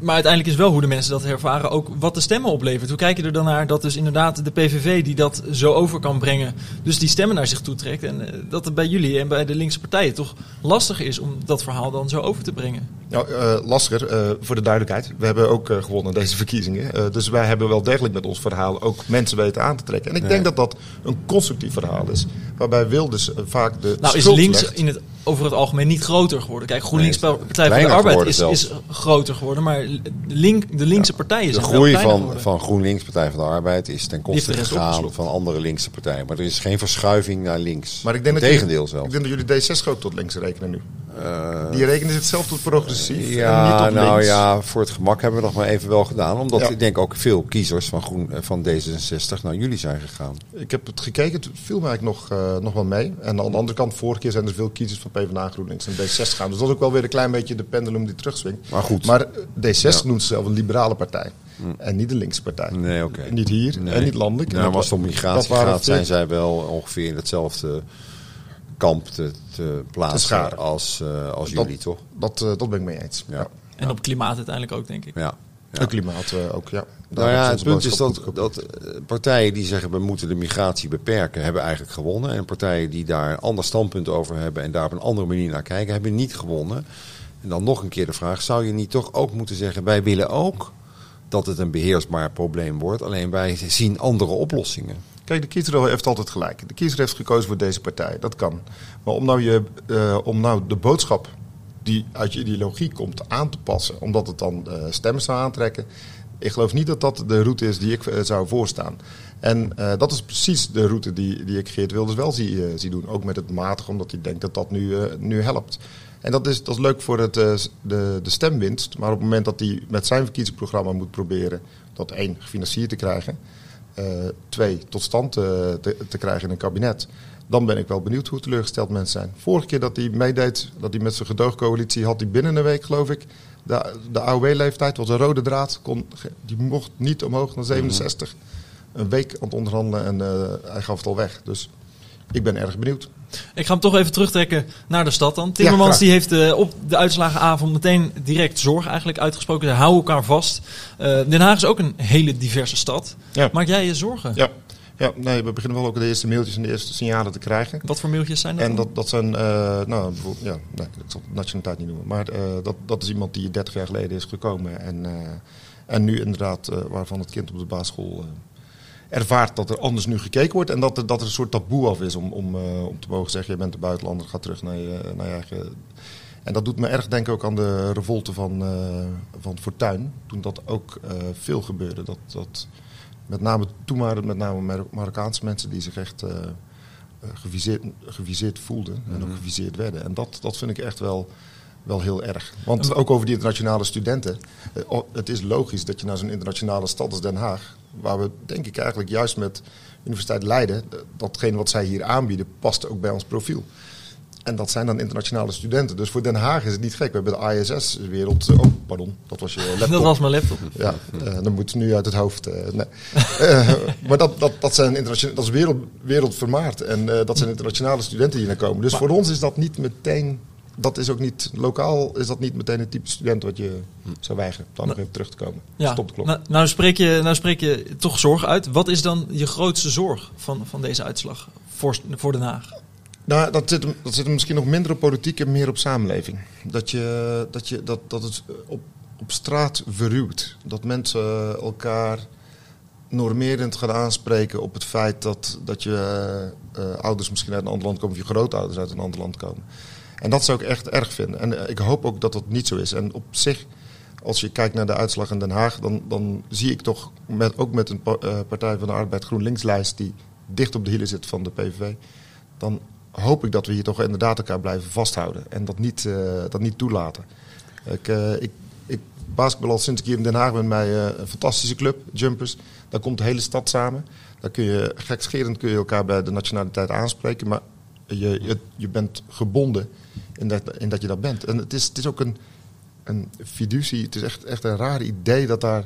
Maar uiteindelijk is wel hoe de mensen dat ervaren ook wat de stemmen oplevert. Hoe kijk je er dan naar dat dus inderdaad de PVV die dat zo over kan brengen, dus die stemmen naar zich toe trekt. En eh, dat het bij jullie en bij de linkse partijen toch lastig is om dat verhaal dan zo over te brengen. Nou, eh, lastiger, eh, voor de duidelijkheid. We hebben ook gewonnen deze verkiezingen. Eh, dus wij hebben wel degelijk met ons verhaal ook mensen weten aan te trekken. En ik denk dat dat een constructief verhaal is. Waarbij Wilders vaak de Nou is links legt. in het over het algemeen niet groter geworden. Kijk, GroenLinks Nee, Partij van de Arbeid is, is groter geworden, maar de, link, de linkse partijen De zijn wel groei kleiner van, geworden. van GroenLinks, Partij van de Arbeid, is ten koste de gegaan van andere linkse partijen. Maar er is geen verschuiving naar links. Maar ik denk dat Integendeel jullie, zelfs. Ik denk dat jullie D60 ook tot links rekenen nu. Eh, Die rekenen zichzelf tot progressief en niet Ja, tot nou links. ja, voor het gemak hebben we nog maar even wel gedaan. Omdat Ja. ik denk ook veel kiezers van, Groen, eh, van D66 naar jullie zijn gegaan. Ik heb het gekeken, het viel me eigenlijk nog, eh, nog wel mee. En aan de andere kant, vorige keer zijn er veel kiezers van PvdA, GroenLinks en D60 gaan. Dus dat is ook wel weer een klein beetje de pendulum die terugswingt. Maar goed. Maar eh, D60 Ja. noemt zichzelf een liberale partij. En niet een linkse partij. Nee, oké. Niet hier Nee. en niet landelijk. En Nou, als het om migratie gaat, zijn zij wel ongeveer in hetzelfde kamp te, te plaatsen als, eh, als Dat- jullie, toch? Dat, eh, dat ben ik mee eens. Ja. Ja. En op klimaat uiteindelijk ook, denk ik. Ja. Het klimaat eh, ook, ja. Nou ja, het punt is dat eh, partijen die zeggen we moeten de migratie beperken, hebben eigenlijk gewonnen. En partijen die daar een ander standpunt over hebben en daar op een andere manier naar kijken, hebben niet gewonnen. En dan nog een keer de vraag, zou je niet toch ook moeten zeggen, wij willen ook dat het een beheersbaar probleem wordt, alleen wij zien andere oplossingen. Kijk, de kiezer heeft altijd gelijk. De kiezer heeft gekozen voor deze partij. Dat kan. Maar om nou, je, eh, om nou de boodschap die uit je ideologie komt aan te passen, omdat het dan eh, stemmen zou aantrekken. Ik geloof niet dat dat de route is die ik eh, zou voorstaan. En eh, dat is precies de route die, die ik Geert Wilders wel zie, doen. Ook met het matig, omdat hij denkt dat dat nu, nu helpt. En dat is, dat is leuk voor het, de, de stemwinst. Maar op het moment dat hij met zijn verkiezingsprogramma moet proberen dat één, gefinancierd te krijgen. twee, tot stand te, te krijgen in een kabinet. Dan ben ik wel benieuwd hoe teleurgesteld mensen zijn. Vorige keer dat hij meedeed, dat hij met zijn gedoogcoalitie had, hij binnen een week geloof ik. De, de AOW-leeftijd was een rode draad. Kon, die mocht niet omhoog naar 67. Een week aan het onderhandelen en eh, hij gaf het al weg. Dus ik ben erg benieuwd. Ik ga hem toch even terugtrekken naar de stad dan. Timmermans die heeft eh, op de uitslagenavond meteen direct zorg eigenlijk uitgesproken. Ze houden elkaar vast. Eh, Den Haag is ook een hele diverse stad. Ja. Maak jij je zorgen? Ja, ja nee, we beginnen wel ook de eerste mailtjes en de eerste signalen te krijgen. Wat voor mailtjes zijn dat? En dat, dat zijn, eh, nou, ja, nee, ik zal de nationaliteit niet noemen. Maar eh, dat, dat is iemand die 30 jaar geleden is gekomen. En, eh, en nu inderdaad, waarvan het kind op de basisschool ervaart dat er anders nu gekeken wordt. En dat er, dat er een soort taboe af is om, om, om te mogen zeggen, je bent een buitenlander, ga terug naar je, naar je eigen... En dat doet me erg denken ook aan de revolte van, van Fortuyn. Toen dat ook veel gebeurde. Dat, dat met name, toen waren het met name Mar- Marokkaanse mensen die zich echt... eh, eh, geviseerd, geviseerd voelden en ook geviseerd werden. En dat, dat vind ik echt wel, wel heel erg. Want ook over die internationale studenten. eh, Het is logisch dat je naar zo'n internationale stad als Den Haag, waar we denk ik eigenlijk juist met Universiteit Leiden, datgene wat zij hier aanbieden, past ook bij ons profiel. En dat zijn dan internationale studenten. Dus voor Den Haag is het niet gek. We hebben de ISS-wereld. Oh, pardon, dat was je laptop. dat was mijn laptop. Ja, eh, dan moet nu uit het hoofd. eh, nee. Eh, maar dat, dat, dat, zijn internationale, dat is wereld, wereldvermaard. En eh, dat zijn internationale studenten die naar komen. Dus voor ons is dat niet meteen. Dat is ook niet lokaal, is dat niet meteen het type student wat je zou weigeren. Dan nog even terug te komen. Ja. Stop de klok. Nou, nou, spreek je, nou spreek je toch zorg uit. Wat is dan je grootste zorg van, van deze uitslag voor, voor Den Haag? Nou, dat zit, hem, dat zit misschien nog minder op politiek en meer op samenleving. Dat, je, dat, je, dat, dat het op, op straat verruwt. Dat mensen elkaar normerend gaan aanspreken op het feit dat, dat je eh, ouders misschien uit een ander land komen of je grootouders uit een ander land komen. En dat zou ik echt erg vinden. En eh, ik hoop ook dat dat niet zo is. En op zich, als je kijkt naar de uitslag in Den Haag, dan, dan zie ik toch met, ook met een eh, Partij van de Arbeid GroenLinks-lijst die dicht op de hielen zit van de PVV, dan hoop ik dat we hier toch inderdaad elkaar blijven vasthouden en dat niet, eh, dat niet toelaten. Ik, eh, ik, ik basketbal al sinds ik hier in Den Haag ben bij eh, een fantastische club, Jumpers. Daar komt de hele stad samen. Daar kun je, gekscherend kun je elkaar bij de nationaliteit aanspreken, maar je, je, je bent gebonden in dat, in dat je dat bent. En het is, het is ook een, een fiducie, het is echt, echt een raar idee dat daar...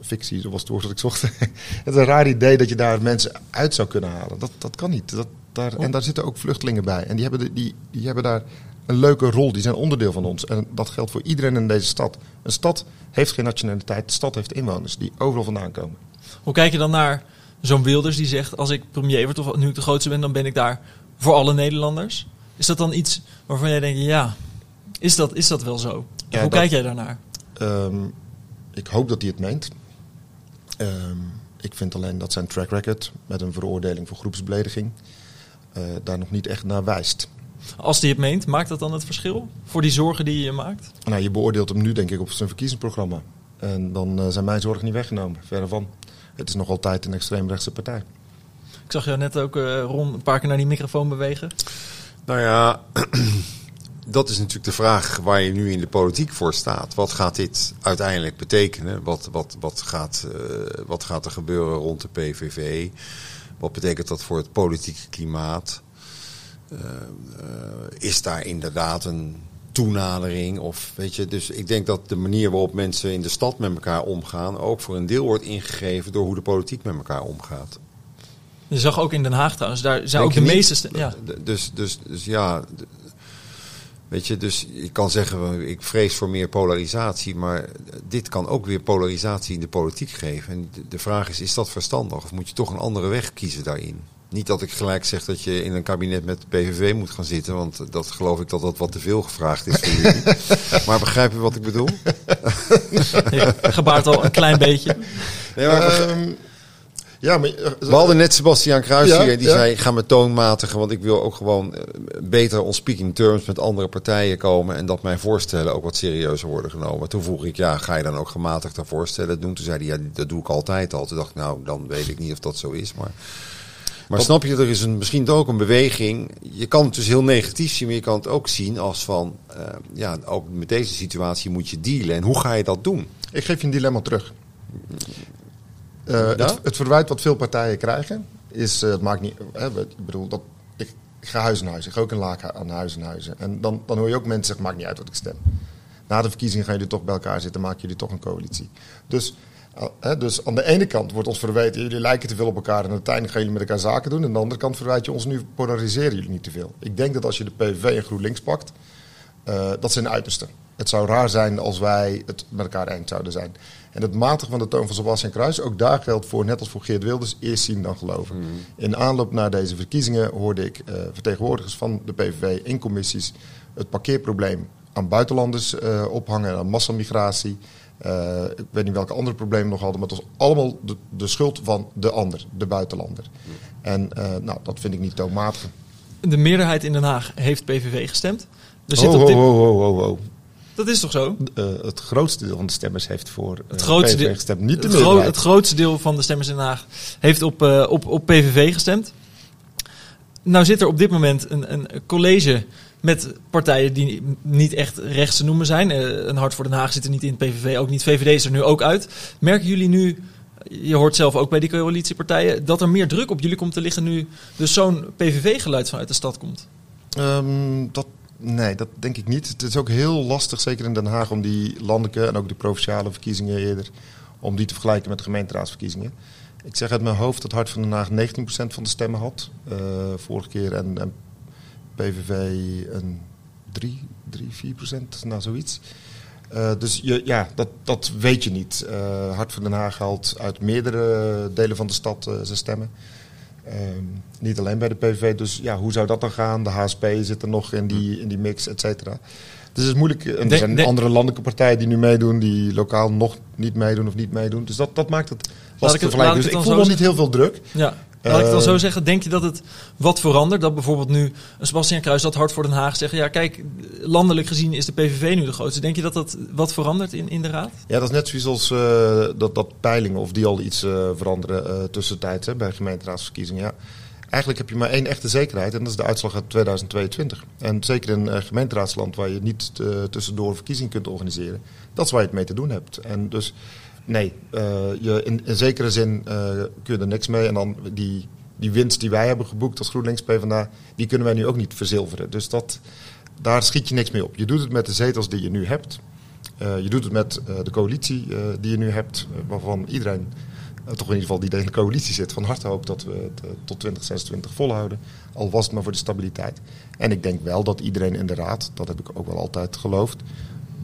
fictie, was het woord dat ik zocht. het is een raar idee dat je daar mensen uit zou kunnen halen. Dat, dat kan niet. Dat, daar, en daar zitten ook vluchtelingen bij. En die hebben, de- die, die hebben daar een leuke rol. Die zijn onderdeel van ons. En dat geldt voor iedereen in deze stad. Een stad heeft geen nationaliteit. De stad heeft inwoners die overal vandaan komen. Hoe kijk je dan naar zo'n Wilders die zegt... als ik premier word of nu ik de grootste ben... dan ben ik daar voor alle Nederlanders. Is dat dan iets waarvan jij denkt... ja, is dat, is dat wel zo? Ja, hoe dat- kijk jij daarnaar? Ehm, ik hoop dat hij het meent. Ehm, ik vind alleen dat zijn track record met een veroordeling voor groepsbelediging daar nog niet echt naar wijst. Als hij het meent, maakt dat dan het verschil voor die zorgen die je maakt? Nou, je beoordeelt hem nu denk ik op zijn verkiezingsprogramma. En dan uh, zijn mijn zorgen niet weggenomen. Verre van. Het is nog altijd een extreemrechtse partij. Ik zag jou net ook, uh, Ron, een paar keer naar die microfoon bewegen. Nou ja, dat is natuurlijk de vraag waar je nu in de politiek voor staat. Wat gaat dit uiteindelijk betekenen? Wat, wat, wat, gaat, uh, wat gaat er gebeuren rond de PVV? Wat betekent dat voor het politieke klimaat? Uh, is daar inderdaad een toenadering? Of weet je, dus ik denk dat de manier waarop mensen in de stad met elkaar omgaan ook voor een deel wordt ingegeven door hoe de politiek met elkaar omgaat. Je zag ook in Den Haag trouwens, daar zijn ook de meeste. Ja. Dus, dus, dus ja, Weet je, dus ik kan zeggen, ik vrees voor meer polarisatie, maar dit kan ook weer polarisatie in de politiek geven. En de vraag is, is dat verstandig of moet je toch een andere weg kiezen daarin? Niet dat ik gelijk zeg dat je in een kabinet met de PVV moet gaan zitten, want dat geloof ik dat dat wat te veel gevraagd is voor jullie. maar begrijp je wat ik bedoel? Je gebaart al een klein beetje. Nee, maar Um, ja, maar, We hadden net Sebastian Kruis Ja, hier, die ja. zei, ga me toonmatigen, want ik wil ook gewoon eh, beter on speaking terms met andere partijen komen en dat mijn voorstellen ook wat serieuzer worden genomen. Toen vroeg ik, ja, ga je dan ook gematigde voorstellen doen? Toen zei hij, ja, dat doe ik altijd al. Toen dacht ik, nou, dan weet ik niet of dat zo is, maar... Maar snap je, er is een, misschien ook een beweging. Je kan het dus heel negatief zien, maar je kan het ook zien als van... eh, ja, ook met deze situatie moet je dealen. En hoe ga je dat doen? Ik geef je een dilemma terug. Eh, het, het verwijt wat veel partijen krijgen is, eh, het maakt niet, hè, ik bedoel, dat, ik, ik ga huis aan huis, ik ga ook een laak aan huis en huizen. En dan, dan hoor je ook mensen zeggen, maakt niet uit wat ik stem. Na de verkiezingen gaan jullie toch bij elkaar zitten, maken jullie toch een coalitie. Dus, eh, hè, dus aan de ene kant wordt ons verweten, jullie lijken te veel op elkaar en uiteindelijk gaan jullie met elkaar zaken doen. En aan de andere kant verwijt je ons nu, polariseren jullie niet te veel. Ik denk dat als je de PVV en GroenLinks pakt, dat zijn uiterste. Het zou raar zijn als wij het met elkaar eens zouden zijn. En het matigen van de toon van Sebastian Kruis, ook daar geldt voor, net als voor Geert Wilders, eerst zien dan geloven. In aanloop naar deze verkiezingen hoorde ik eh, vertegenwoordigers van de PVV in commissies het parkeerprobleem aan buitenlanders eh, ophangen, aan massamigratie. Eh, ik weet niet welke andere problemen nog hadden, maar het was allemaal de, de schuld van de ander, de buitenlander. En eh, nou, dat vind ik niet toonmatig. De meerderheid in Den Haag heeft PVV gestemd. Er zit Oh, op oh, oh, oh, oh, oh. Dat is toch zo? Eh, het grootste deel van de stemmers heeft voor uh, Het grootste, PVV deel, gestemd. Niet de het, gro- het grootste deel van de stemmers in Den Haag heeft op, eh, op, op PVV gestemd. Nou zit er op dit moment een, een college met partijen die niet echt rechts te noemen zijn. Eh, een Hart voor Den Haag zit er niet in, PVV ook niet. VVD is er nu ook uit. Merken jullie nu, je hoort zelf ook bij die coalitiepartijen, dat er meer druk op jullie komt te liggen nu dus zo'n PVV-geluid vanuit de stad komt? Ehm, dat, nee, dat denk ik niet. Het is ook heel lastig, zeker in Den Haag, om die landelijke en ook de provinciale verkiezingen eerder, om die te vergelijken met de gemeenteraadsverkiezingen. Ik zeg uit mijn hoofd dat Hart van Den Haag 19% van de stemmen had eh, vorige keer en, en PVV een 3, 3 4%, nou zoiets. Uh, dus je, ja, dat, dat weet je niet. Uh, Hart van Den Haag haalt uit meerdere delen van de stad zijn stemmen. Uh, niet alleen bij de PVV. Dus ja, hoe zou dat dan gaan? De HSP zit er nog in die, in die mix, et cetera. Dus het is moeilijk. En er zijn de- andere landelijke partijen die nu meedoen, die lokaal nog niet meedoen of niet meedoen. Dus dat, dat maakt het ik lastig te vergelijken. Dus ik voel nog niet heel veel druk. Ja. Laat ik het dan Eh, zo zeggen, denk je dat het wat verandert? Dat bijvoorbeeld nu een Sebastian Kruis dat Hart voor Den Haag zegt... ja kijk, landelijk gezien is de PVV nu de grootste. Denk je dat dat wat verandert in, in de raad? Ja, dat is net zoiets als eh, dat, dat peilingen of die al iets eh, veranderen eh tussentijds hè, bij gemeenteraadsverkiezingen. Ja. Eigenlijk heb je maar één echte zekerheid en dat is de uitslag uit 2022. En zeker in een gemeenteraadsland waar je niet eh, tussendoor verkiezingen kunt organiseren, dat is waar je het mee te doen hebt. En dus nee, eh, je, in, zekere zin eh, kun je er niks mee. En dan die, die winst die wij hebben geboekt als GroenLinks PvdA, die kunnen wij nu ook niet verzilveren. Dus dat, daar schiet je niks mee op. Je doet het met de zetels die je nu hebt. Uh, je doet het met de coalitie die je nu hebt, waarvan iedereen, toch in ieder geval die in de coalitie zit, van harte hoopt dat we het tot 2026 volhouden. Al was het maar voor de stabiliteit. En ik denk wel dat iedereen in de raad, dat heb ik ook wel altijd geloofd,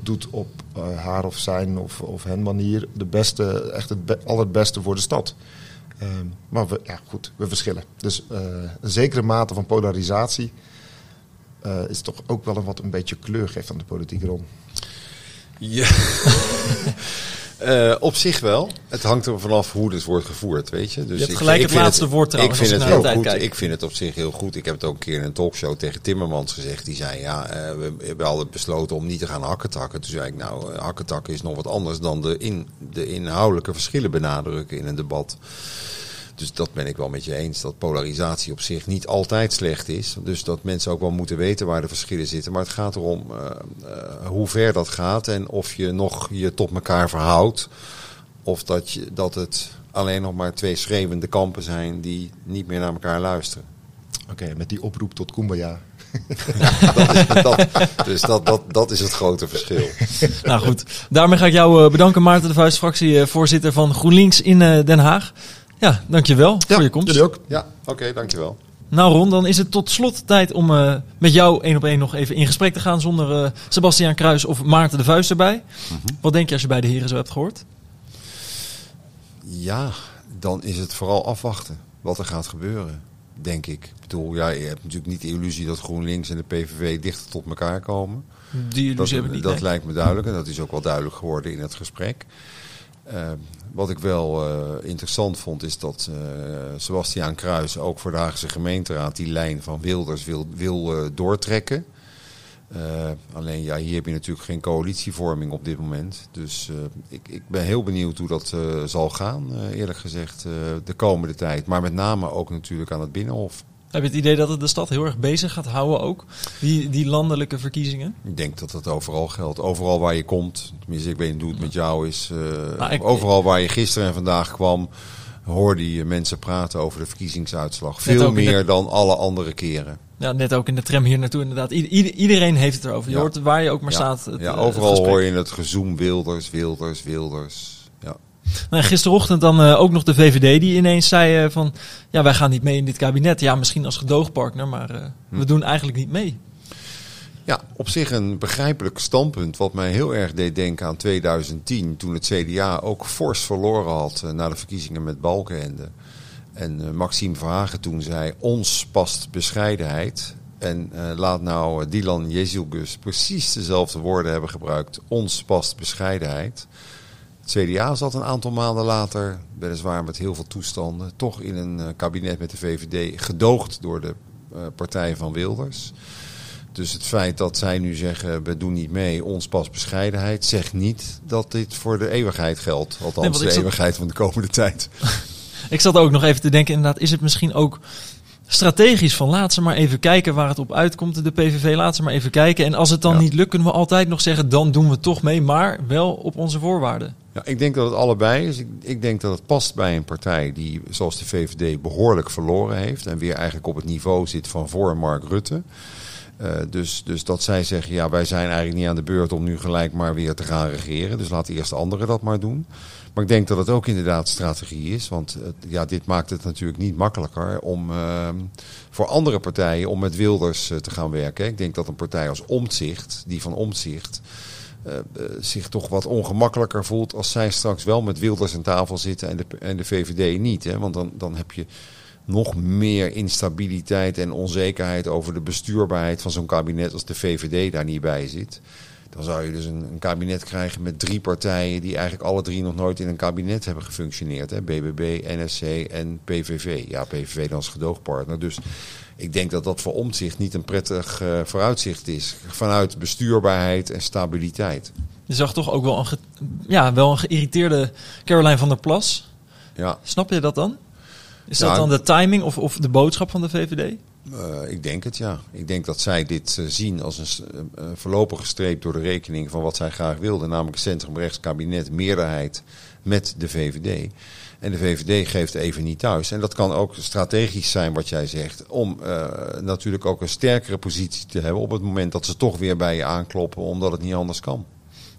doet op haar of zijn of, of hen manier de beste, echt het be allerbeste voor de stad. maar we, ja, goed, we verschillen. Dus een zekere mate van polarisatie is toch ook wel een wat een beetje kleur geeft aan de politieke rol. Ja. Eh, op zich wel. Het hangt er vanaf hoe het wordt gevoerd, weet je. Dus Je hebt gelijk het vind laatste woord trouwens, Ik vind, het ik heel goed. ik vind het op zich heel goed. Ik heb het ook een keer in een talkshow tegen Timmermans gezegd. Die zei, ja, eh, we hebben altijd besloten om niet te gaan hakketakken. Toen zei ik, nou, eh, hakketakken is nog wat anders dan de, in, de inhoudelijke verschillen benadrukken in een debat. Dus dat ben ik wel met je eens. Dat polarisatie op zich niet altijd slecht is. Dus dat mensen ook wel moeten weten waar de verschillen zitten. Maar het gaat erom eh, eh, hoe ver dat gaat. En of je nog je tot elkaar verhoudt. Of dat, je, dat het alleen nog maar twee schreeuwende kampen zijn die niet meer naar elkaar luisteren. Oké, met die oproep tot Kumbaya. Dat is, dat, dus dat, dat, dat is het grote verschil. Nou goed, daarmee ga ik jou eh, bedanken, Maarten de Vuist, fractievoorzitter van GroenLinks in Den Haag. Ja, dankjewel voor je komst. Jullie ook. Ja, oké, dankjewel. Nou Ron, dan is het tot slot tijd om eh, met jou één op één nog even in gesprek te gaan zonder eh Sebastiaan Kruis of Maarten de Vuist erbij. Wat denk je als je bij de heren zo hebt gehoord? Ja, dan is het vooral afwachten wat er gaat gebeuren, denk ik. Ik bedoel, ja, je hebt natuurlijk niet de illusie dat GroenLinks en de PVV dichter tot elkaar komen. Die illusie Dat, heb ik niet. dat lijkt me duidelijk en dat is ook wel duidelijk geworden in het gesprek. Eh, wat ik wel eh, interessant vond is dat eh Sebastiaan Kruis ook voor de Haagse gemeenteraad die lijn van Wilders wil, wil eh, doortrekken. Alleen ja, hier heb je natuurlijk geen coalitievorming op dit moment. Dus ik, ik ben heel benieuwd hoe dat zal gaan, eerlijk gezegd, de komende tijd. Maar met name ook natuurlijk aan het Binnenhof. Heb je het idee dat het de stad heel erg bezig gaat houden ook? Die, die landelijke verkiezingen? Ik denk dat dat overal geldt. Overal waar je komt, tenminste ik weet niet hoe het met jou is. eh, Nou, ik- overal waar je gisteren en vandaag kwam, hoorde je mensen praten over de verkiezingsuitslag. Veel de- meer dan alle andere keren. Ja, net ook in de tram hier naartoe inderdaad. Ieder- iedereen heeft het erover. Je Ja. hoort waar je ook maar ja, staat. Het, ja, eh, overal het hoor je het gezoem Wilders, Wilders, Wilders. Nou, gisterochtend dan eh, ook nog de VVD die ineens zei eh, van... Ja, wij gaan niet mee in dit kabinet. Ja, misschien als gedoogpartner, maar eh, Hm. we doen eigenlijk niet mee. ja, op zich een begrijpelijk standpunt. Wat mij heel erg deed denken aan 2010. Toen het CDA ook fors verloren had na de verkiezingen met Balkenende. En Maxime Verhagen toen zei, ons past bescheidenheid. En laat nou Dylan Jezilgus precies dezelfde woorden hebben gebruikt. Ons past bescheidenheid. Het CDA zat een aantal maanden later, weliswaar met heel veel toestanden, toch in een eh, kabinet met de VVD, gedoogd door de eh, partij van Wilders. Dus het feit dat zij nu zeggen, we doen niet mee, ons past bescheidenheid, zegt niet dat dit voor de eeuwigheid geldt. Althans, Nee, de zat- eeuwigheid van de komende tijd. Ik zat ook nog even te denken, inderdaad, is het misschien ook strategisch van laat ze maar even kijken waar het op uitkomt. De PVV laat ze maar even kijken. En als het dan Ja. niet lukt, kunnen we altijd nog zeggen, dan doen we toch mee. Maar wel op onze voorwaarden. Ja, ik denk dat het allebei is. Ik, ik denk dat het past bij een partij die, zoals de VVD, behoorlijk verloren heeft. En weer eigenlijk op het niveau zit van voor Mark Rutte. Eh, dus, dus dat zij zeggen, ja, wij zijn eigenlijk niet aan de beurt om nu gelijk maar weer te gaan regeren. Dus laat eerst anderen dat maar doen. Maar ik denk dat het ook inderdaad strategie is. Want ja, dit maakt het natuurlijk niet makkelijker om ehm, voor andere partijen om met Wilders eh, te gaan werken. Ik denk dat een partij als Omtzigt, die van Omtzigt, eh, eh, zich toch wat ongemakkelijker voelt als zij straks wel met Wilders aan tafel zitten en de, en de VVD niet. Hè? Want dan, dan heb je nog meer instabiliteit en onzekerheid over de bestuurbaarheid van zo'n kabinet als de VVD daar niet bij zit. Dan zou je dus een, een kabinet krijgen met drie partijen die eigenlijk alle drie nog nooit in een kabinet hebben gefunctioneerd. Hè? BBB, NSC en PVV. Ja, PVV dan als gedoogpartner. Dus ik denk dat dat voor omzicht niet een prettig eh, vooruitzicht is. Vanuit bestuurbaarheid en stabiliteit. Je zag toch ook wel een, ja, wel een geïrriteerde Caroline van der Plas. Ja, Snap je dat dan? Is Ja, dat dan de timing of, of de boodschap van de VVD? Eh, ik denk het, ja. Ik denk dat zij dit eh, zien als een eh, voorlopige streep door de rekening van wat zij graag wilden. Namelijk een centrumrechts kabinet, meerderheid met de VVD. En de VVD geeft even niet thuis. En dat kan ook strategisch zijn wat jij zegt. Om eh, natuurlijk ook een sterkere positie te hebben op het moment dat ze toch weer bij je aankloppen. Omdat het niet anders kan.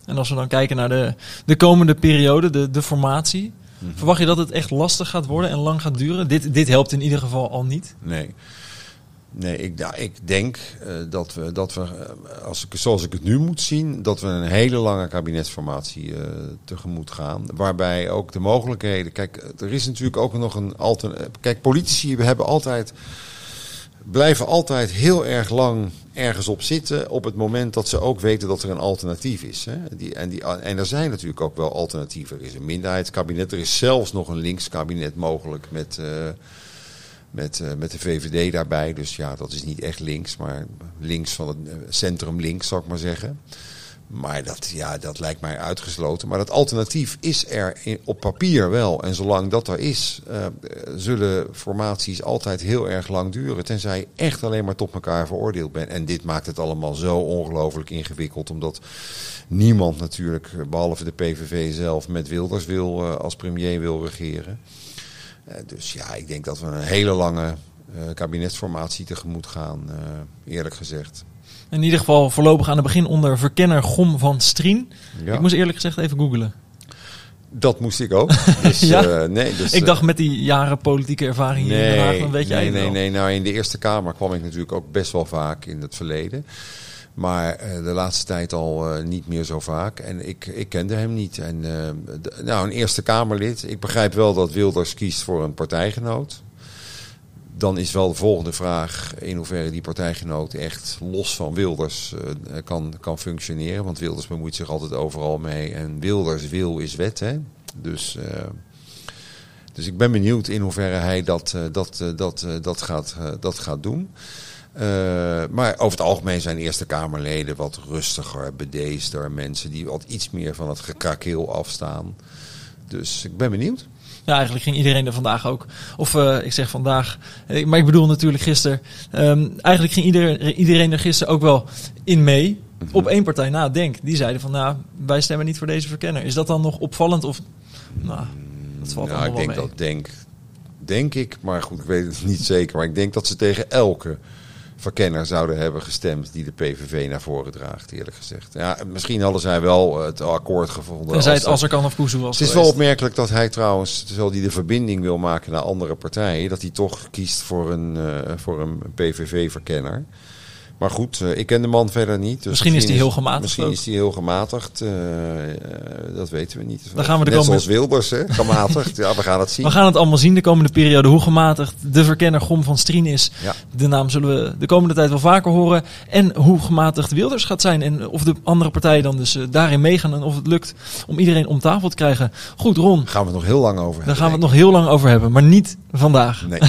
En als we dan kijken naar de, de komende periode, de, de formatie. Mhm. Verwacht je dat het echt lastig gaat worden en lang gaat duren? Dit, dit helpt in ieder geval al niet. Nee. Nee, ik, ik denk eh, dat we, dat we eh, als ik, zoals ik het nu moet zien, dat we een hele lange kabinetsformatie eh, tegemoet gaan. Waarbij ook de mogelijkheden. Kijk, er is natuurlijk ook nog een alternatief. Kijk, politici hebben altijd blijven altijd heel erg lang ergens op zitten op het moment dat ze ook weten dat er een alternatief is. Hè? Die, en, die, en er zijn natuurlijk ook wel alternatieven. Er is een minderheidskabinet, er is zelfs nog een linkskabinet mogelijk met, uh, met, uh, met de VVD daarbij. Dus ja, dat is niet echt links, maar links van het centrum links, zou ik maar zeggen. Maar dat, ja, dat lijkt mij uitgesloten. Maar dat alternatief is er op papier wel. En zolang dat er is, uh, zullen formaties altijd heel erg lang duren. Tenzij je echt alleen maar tot elkaar veroordeeld bent. En dit maakt het allemaal zo ongelooflijk ingewikkeld. Omdat niemand natuurlijk, behalve de PVV zelf, met Wilders wil, als premier wil regeren. Uh, dus ja, ik denk dat we een hele lange kabinetsformatie tegemoet gaan, eerlijk gezegd. In ieder geval voorlopig aan het begin onder verkenner Gom van Strien. Ja. Ik moest eerlijk gezegd even googelen. Dat moest ik ook. Dus, ja? uh, nee, dus, ik dacht met die jaren politieke ervaring hier nee, in Den Haag, dan weet jij nee, nee, wel. nee. Nou, in de Eerste Kamer kwam ik natuurlijk ook best wel vaak in het verleden. Maar uh, de laatste tijd al uh, niet meer zo vaak. En ik, ik kende hem niet. En, de, nou, een Eerste Kamerlid. Ik begrijp wel dat Wilders kiest voor een partijgenoot dan is wel de volgende vraag in hoeverre die partijgenoot echt los van Wilders kan, kan functioneren. Want Wilders bemoeit zich altijd overal mee. En Wilders wil is wet. Hè? Dus, dus ik ben benieuwd in hoeverre hij dat, dat, dat, dat, gaat, dat gaat doen. Maar over het algemeen zijn Eerste Kamerleden wat rustiger, bedeesder. Mensen die wat iets meer van het gekrakeel afstaan. Dus ik ben benieuwd. Ja, eigenlijk ging iedereen er vandaag ook. Of uh, ik zeg vandaag, maar ik bedoel natuurlijk gisteren. Um, eigenlijk ging iedereen, iedereen er gisteren ook wel in mee. Mm -hmm. Op één partij na, Denk. Die zeiden van, nou, wij stemmen niet voor deze verkenner. Is dat dan nog opvallend? Of, nou, dat valt nou, ik denk mee. dat Denk, denk ik, maar goed, ik weet het niet zeker. Maar ik denk dat ze tegen elke verkenner zouden hebben gestemd die de PVV naar voren draagt, eerlijk gezegd. Ja, misschien hadden zij wel het akkoord gevonden. Tenzij het als er kan of was Het is wel opmerkelijk dat hij trouwens, terwijl hij de verbinding wil maken naar andere partijen, dat hij toch kiest voor een, uh, voor een PVV-verkenner. Maar goed, uh, ik ken de man verder niet. Dus misschien, misschien is hij heel gematigd. Misschien ook. is hij heel gematigd. Uh, dat weten we niet. Dan gaan we de Net komende... zoals Wilders, hè? gematigd. ja, we gaan het zien. We gaan het allemaal zien de komende periode hoe gematigd de verkenner Gom van Strien is. Ja. De naam zullen we de komende tijd wel vaker horen. En hoe gematigd Wilders gaat zijn. En of de andere partijen dan dus daarin meegaan. En of het lukt om iedereen om tafel te krijgen. Goed, Ron. Daar gaan we het nog heel lang over hebben. Daar gaan we het nog heel lang over hebben. Maar niet vandaag. Nee.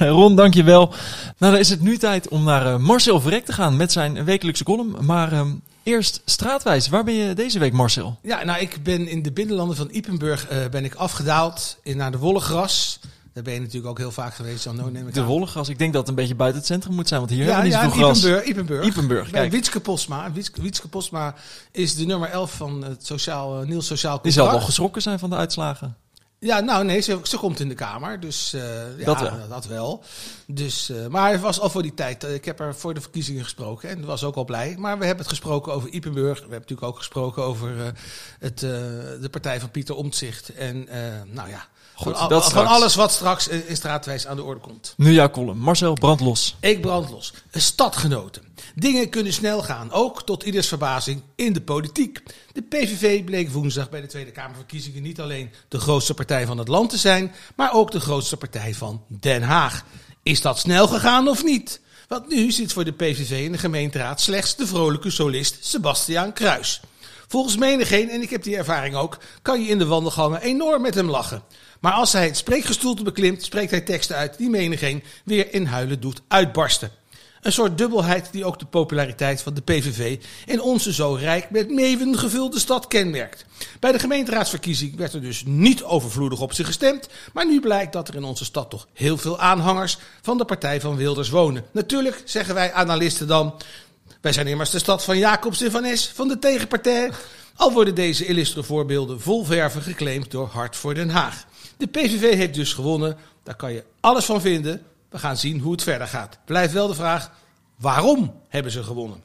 Ron, dankjewel. Nou, dan is het nu tijd om naar Marcel Verrek te gaan met zijn wekelijkse column. Maar um, eerst straatwijs. Waar ben je deze week, Marcel? Ja, nou, ik ben in de binnenlanden van Ipenburg uh, ben ik afgedaald in, naar de Wollegras. Daar ben je natuurlijk ook heel vaak geweest. Jan, neem ik de. Wollegras. Ik denk dat het een beetje buiten het centrum moet zijn. Want hier ja, hebben we niet ja, gras. Ipenburg. Ipenburg, Bij kijk. Wietske Postma. Wietske, is de nummer 11 van het sociaal, uh, nieuw sociaal Die zal wel geschrokken zijn van de uitslagen. Ja, nou nee, ze, ze komt in de Kamer. Dus uh, ja, dat wel. Dat wel. Dus, uh, maar het was al voor die tijd. Uh, ik heb er voor de verkiezingen gesproken en was ook al blij. Maar we hebben het gesproken over Ipenburg. We hebben natuurlijk ook gesproken over het, de partij van Pieter Omtzigt. En nou ja, Goed, van, dat van straks. alles wat straks in straatwijs aan de orde komt. Nu jouw column. Marcel, brand los. Ik brand los. Stadgenoten. Dingen kunnen snel gaan, ook tot ieders verbazing in de politiek. De PVV bleek woensdag bij de Tweede Kamerverkiezingen niet alleen de grootste partij van het land te zijn, maar ook de grootste partij van Den Haag. Is dat snel gegaan of niet? Want nu zit voor de PVV in de gemeenteraad slechts de vrolijke solist Sebastiaan Kruis. Volgens menigeen, en ik heb die ervaring ook, kan je in de wandelgangen enorm met hem lachen. Maar als hij het spreekgestoelte beklimt, spreekt hij teksten uit die menigeen weer in huilen doet uitbarsten. Een soort dubbelheid die ook de populariteit van de PVV in onze zo rijk met meeuwen gevulde stad kenmerkt. Bij de gemeenteraadsverkiezing werd er dus niet overvloedig op ze gestemd, maar nu blijkt dat er in onze stad toch heel veel aanhangers van de partij van Wilders wonen. Natuurlijk zeggen wij analisten dan, wij zijn immers de stad van Jacobs en Van Es, van de tegenpartij. Al worden deze illustre voorbeelden vol verven geclaimd door Hart voor Den Haag. De PVV heeft dus gewonnen, daar kan je alles van vinden. We gaan zien hoe het verder gaat. Blijft wel de vraag, waarom hebben ze gewonnen?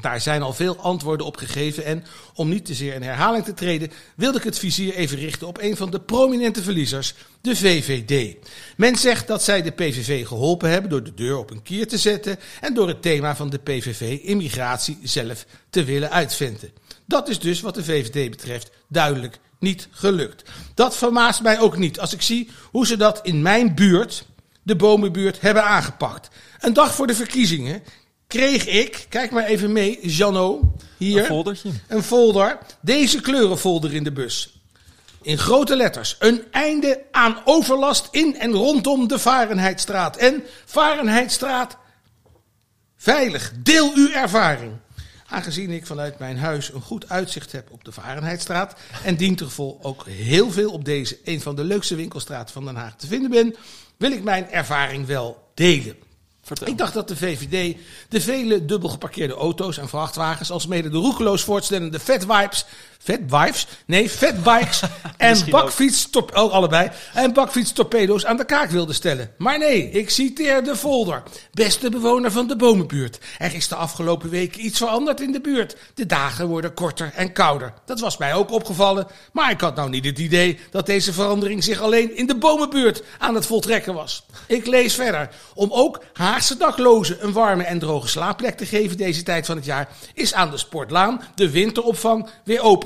Daar zijn al veel antwoorden op gegeven en om niet te zeer in herhaling te treden, wilde ik het vizier even richten op een van de prominente verliezers, de VVD. Men zegt dat zij de PVV geholpen hebben door de deur op een kier te zetten en door het thema van de PVV immigratie zelf te willen uitventen. Dat is dus wat de VVD betreft duidelijk niet gelukt. Dat vermaast mij ook niet als ik zie hoe ze dat in mijn buurt, de bomenbuurt hebben aangepakt. Een dag voor de verkiezingen kreeg ik, kijk maar even mee, Jano, hier, Een foldertje. een folder, deze kleurenfolder in de bus. In grote letters. Een einde aan overlast in en rondom de Varenheidstraat. En Varenheidstraat veilig. Deel uw ervaring. Aangezien ik vanuit mijn huis een goed uitzicht heb op de Varenheidstraat. En dientengevolg ook heel veel op deze, een van de leukste winkelstraten van Den Haag te vinden ben. Wil ik mijn ervaring wel delen. Vertel. Ik dacht dat de VVD de vele dubbel geparkeerde auto's en vrachtwagens, als mede de roekeloos voortstellende fatwipes, fatwipes, nee, fatbikes en ook. bakfiets, top, oh, allebei, en bakfietstorpedo's aan de kaak wilde stellen. Maar nee, ik citeer de folder. Beste bewoner van de bomenbuurt. Er is de afgelopen weken iets veranderd in de buurt. De dagen worden korter en kouder. Dat was mij ook opgevallen, maar ik had nou niet het idee dat deze verandering zich alleen in de bomenbuurt aan het voltrekken was. Ik lees verder. Om ook Haagse daklozen een warme en droge slaapplek te geven deze tijd van het jaar, is aan de Sportlaan de winteropvang weer open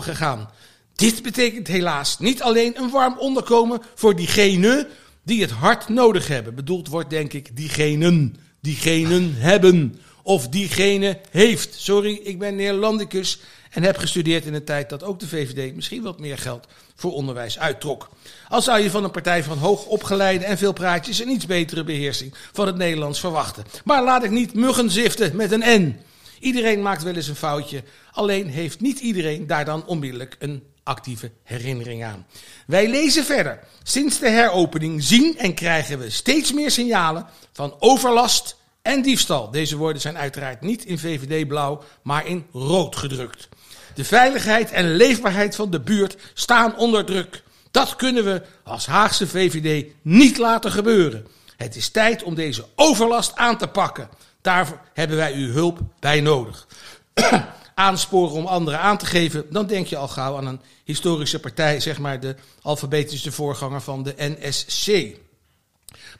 Dit betekent helaas niet alleen een warm onderkomen voor diegenen die het hard nodig hebben. Bedoeld wordt denk ik diegenen, diegenen hebben of diegene heeft. Sorry, ik ben Neerlandicus en heb gestudeerd in een tijd dat ook de VVD misschien wat meer geld voor onderwijs uittrok. Al zou je van een partij van hoog opgeleide en veel praatjes een iets betere beheersing van het Nederlands verwachten. Maar laat ik niet muggen ziften met een N. Iedereen maakt wel eens een foutje, alleen heeft niet iedereen daar dan onmiddellijk een actieve herinnering aan. Wij lezen verder. Sinds de heropening zien en krijgen we steeds meer signalen van overlast en diefstal. Deze woorden zijn uiteraard niet in VVD-blauw, maar in rood gedrukt. De veiligheid en leefbaarheid van de buurt staan onder druk. Dat kunnen we als Haagse VVD niet laten gebeuren. Het is tijd om deze overlast aan te pakken. Daarvoor hebben wij uw hulp bij nodig. Aansporen om anderen aan te geven, dan denk je al gauw aan een historische partij, zeg maar de alfabetische voorganger van de NSC.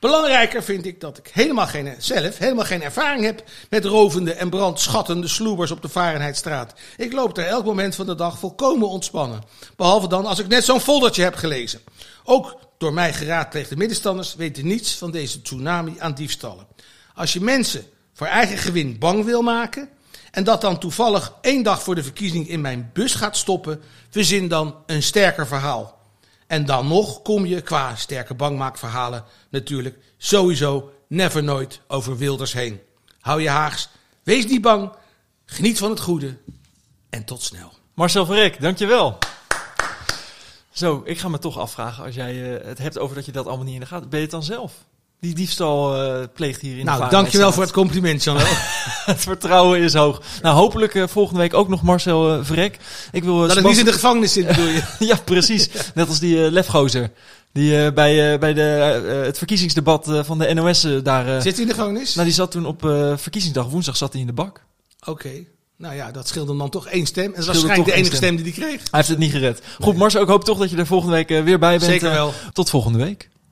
Belangrijker vind ik dat ik helemaal geen, zelf helemaal geen ervaring heb met rovende en brandschattende sloebers op de Varenheidstraat. Ik loop er elk moment van de dag volkomen ontspannen. Behalve dan als ik net zo'n foldertje heb gelezen. Ook door mij geraadpleegde middenstanders weten niets van deze tsunami aan diefstallen. Als je mensen voor eigen gewin bang wil maken en dat dan toevallig één dag voor de verkiezing in mijn bus gaat stoppen, verzin dan een sterker verhaal. En dan nog kom je qua sterke bangmaakverhalen natuurlijk sowieso never nooit over Wilders heen. Hou je Haags, wees niet bang, geniet van het goede en tot snel. Marcel Verrek, dankjewel. Zo, ik ga me toch afvragen, als jij eh, het hebt over dat je dat allemaal niet in de gaten... Ben je het dan zelf? Die diefstal eh, pleegt hier in de Nou, dankjewel voor het compliment, Jan. Het vertrouwen is hoog. Nou, hopelijk eh, volgende week ook nog Marcel eh, Verrek. Ik wil, eh, Dat ik niet in de gevangenis zit, bedoel je? Ja, precies. Net als die lefgozer. Die eh, bij, eh, bij de, eh, het verkiezingsdebat eh, van de NOS daar... eh, Zit hij in de gevangenis? nou, die zat toen op eh, verkiezingsdag, woensdag zat hij in de bak. Oké. Nou ja, dat scheelde dan toch één stem. En dat Scheelde waarschijnlijk de enige stem die hij kreeg. Hij heeft het niet gered. Goed, Marcel, ik hoop toch dat je er volgende week weer bij bent. Zeker wel. tot volgende week.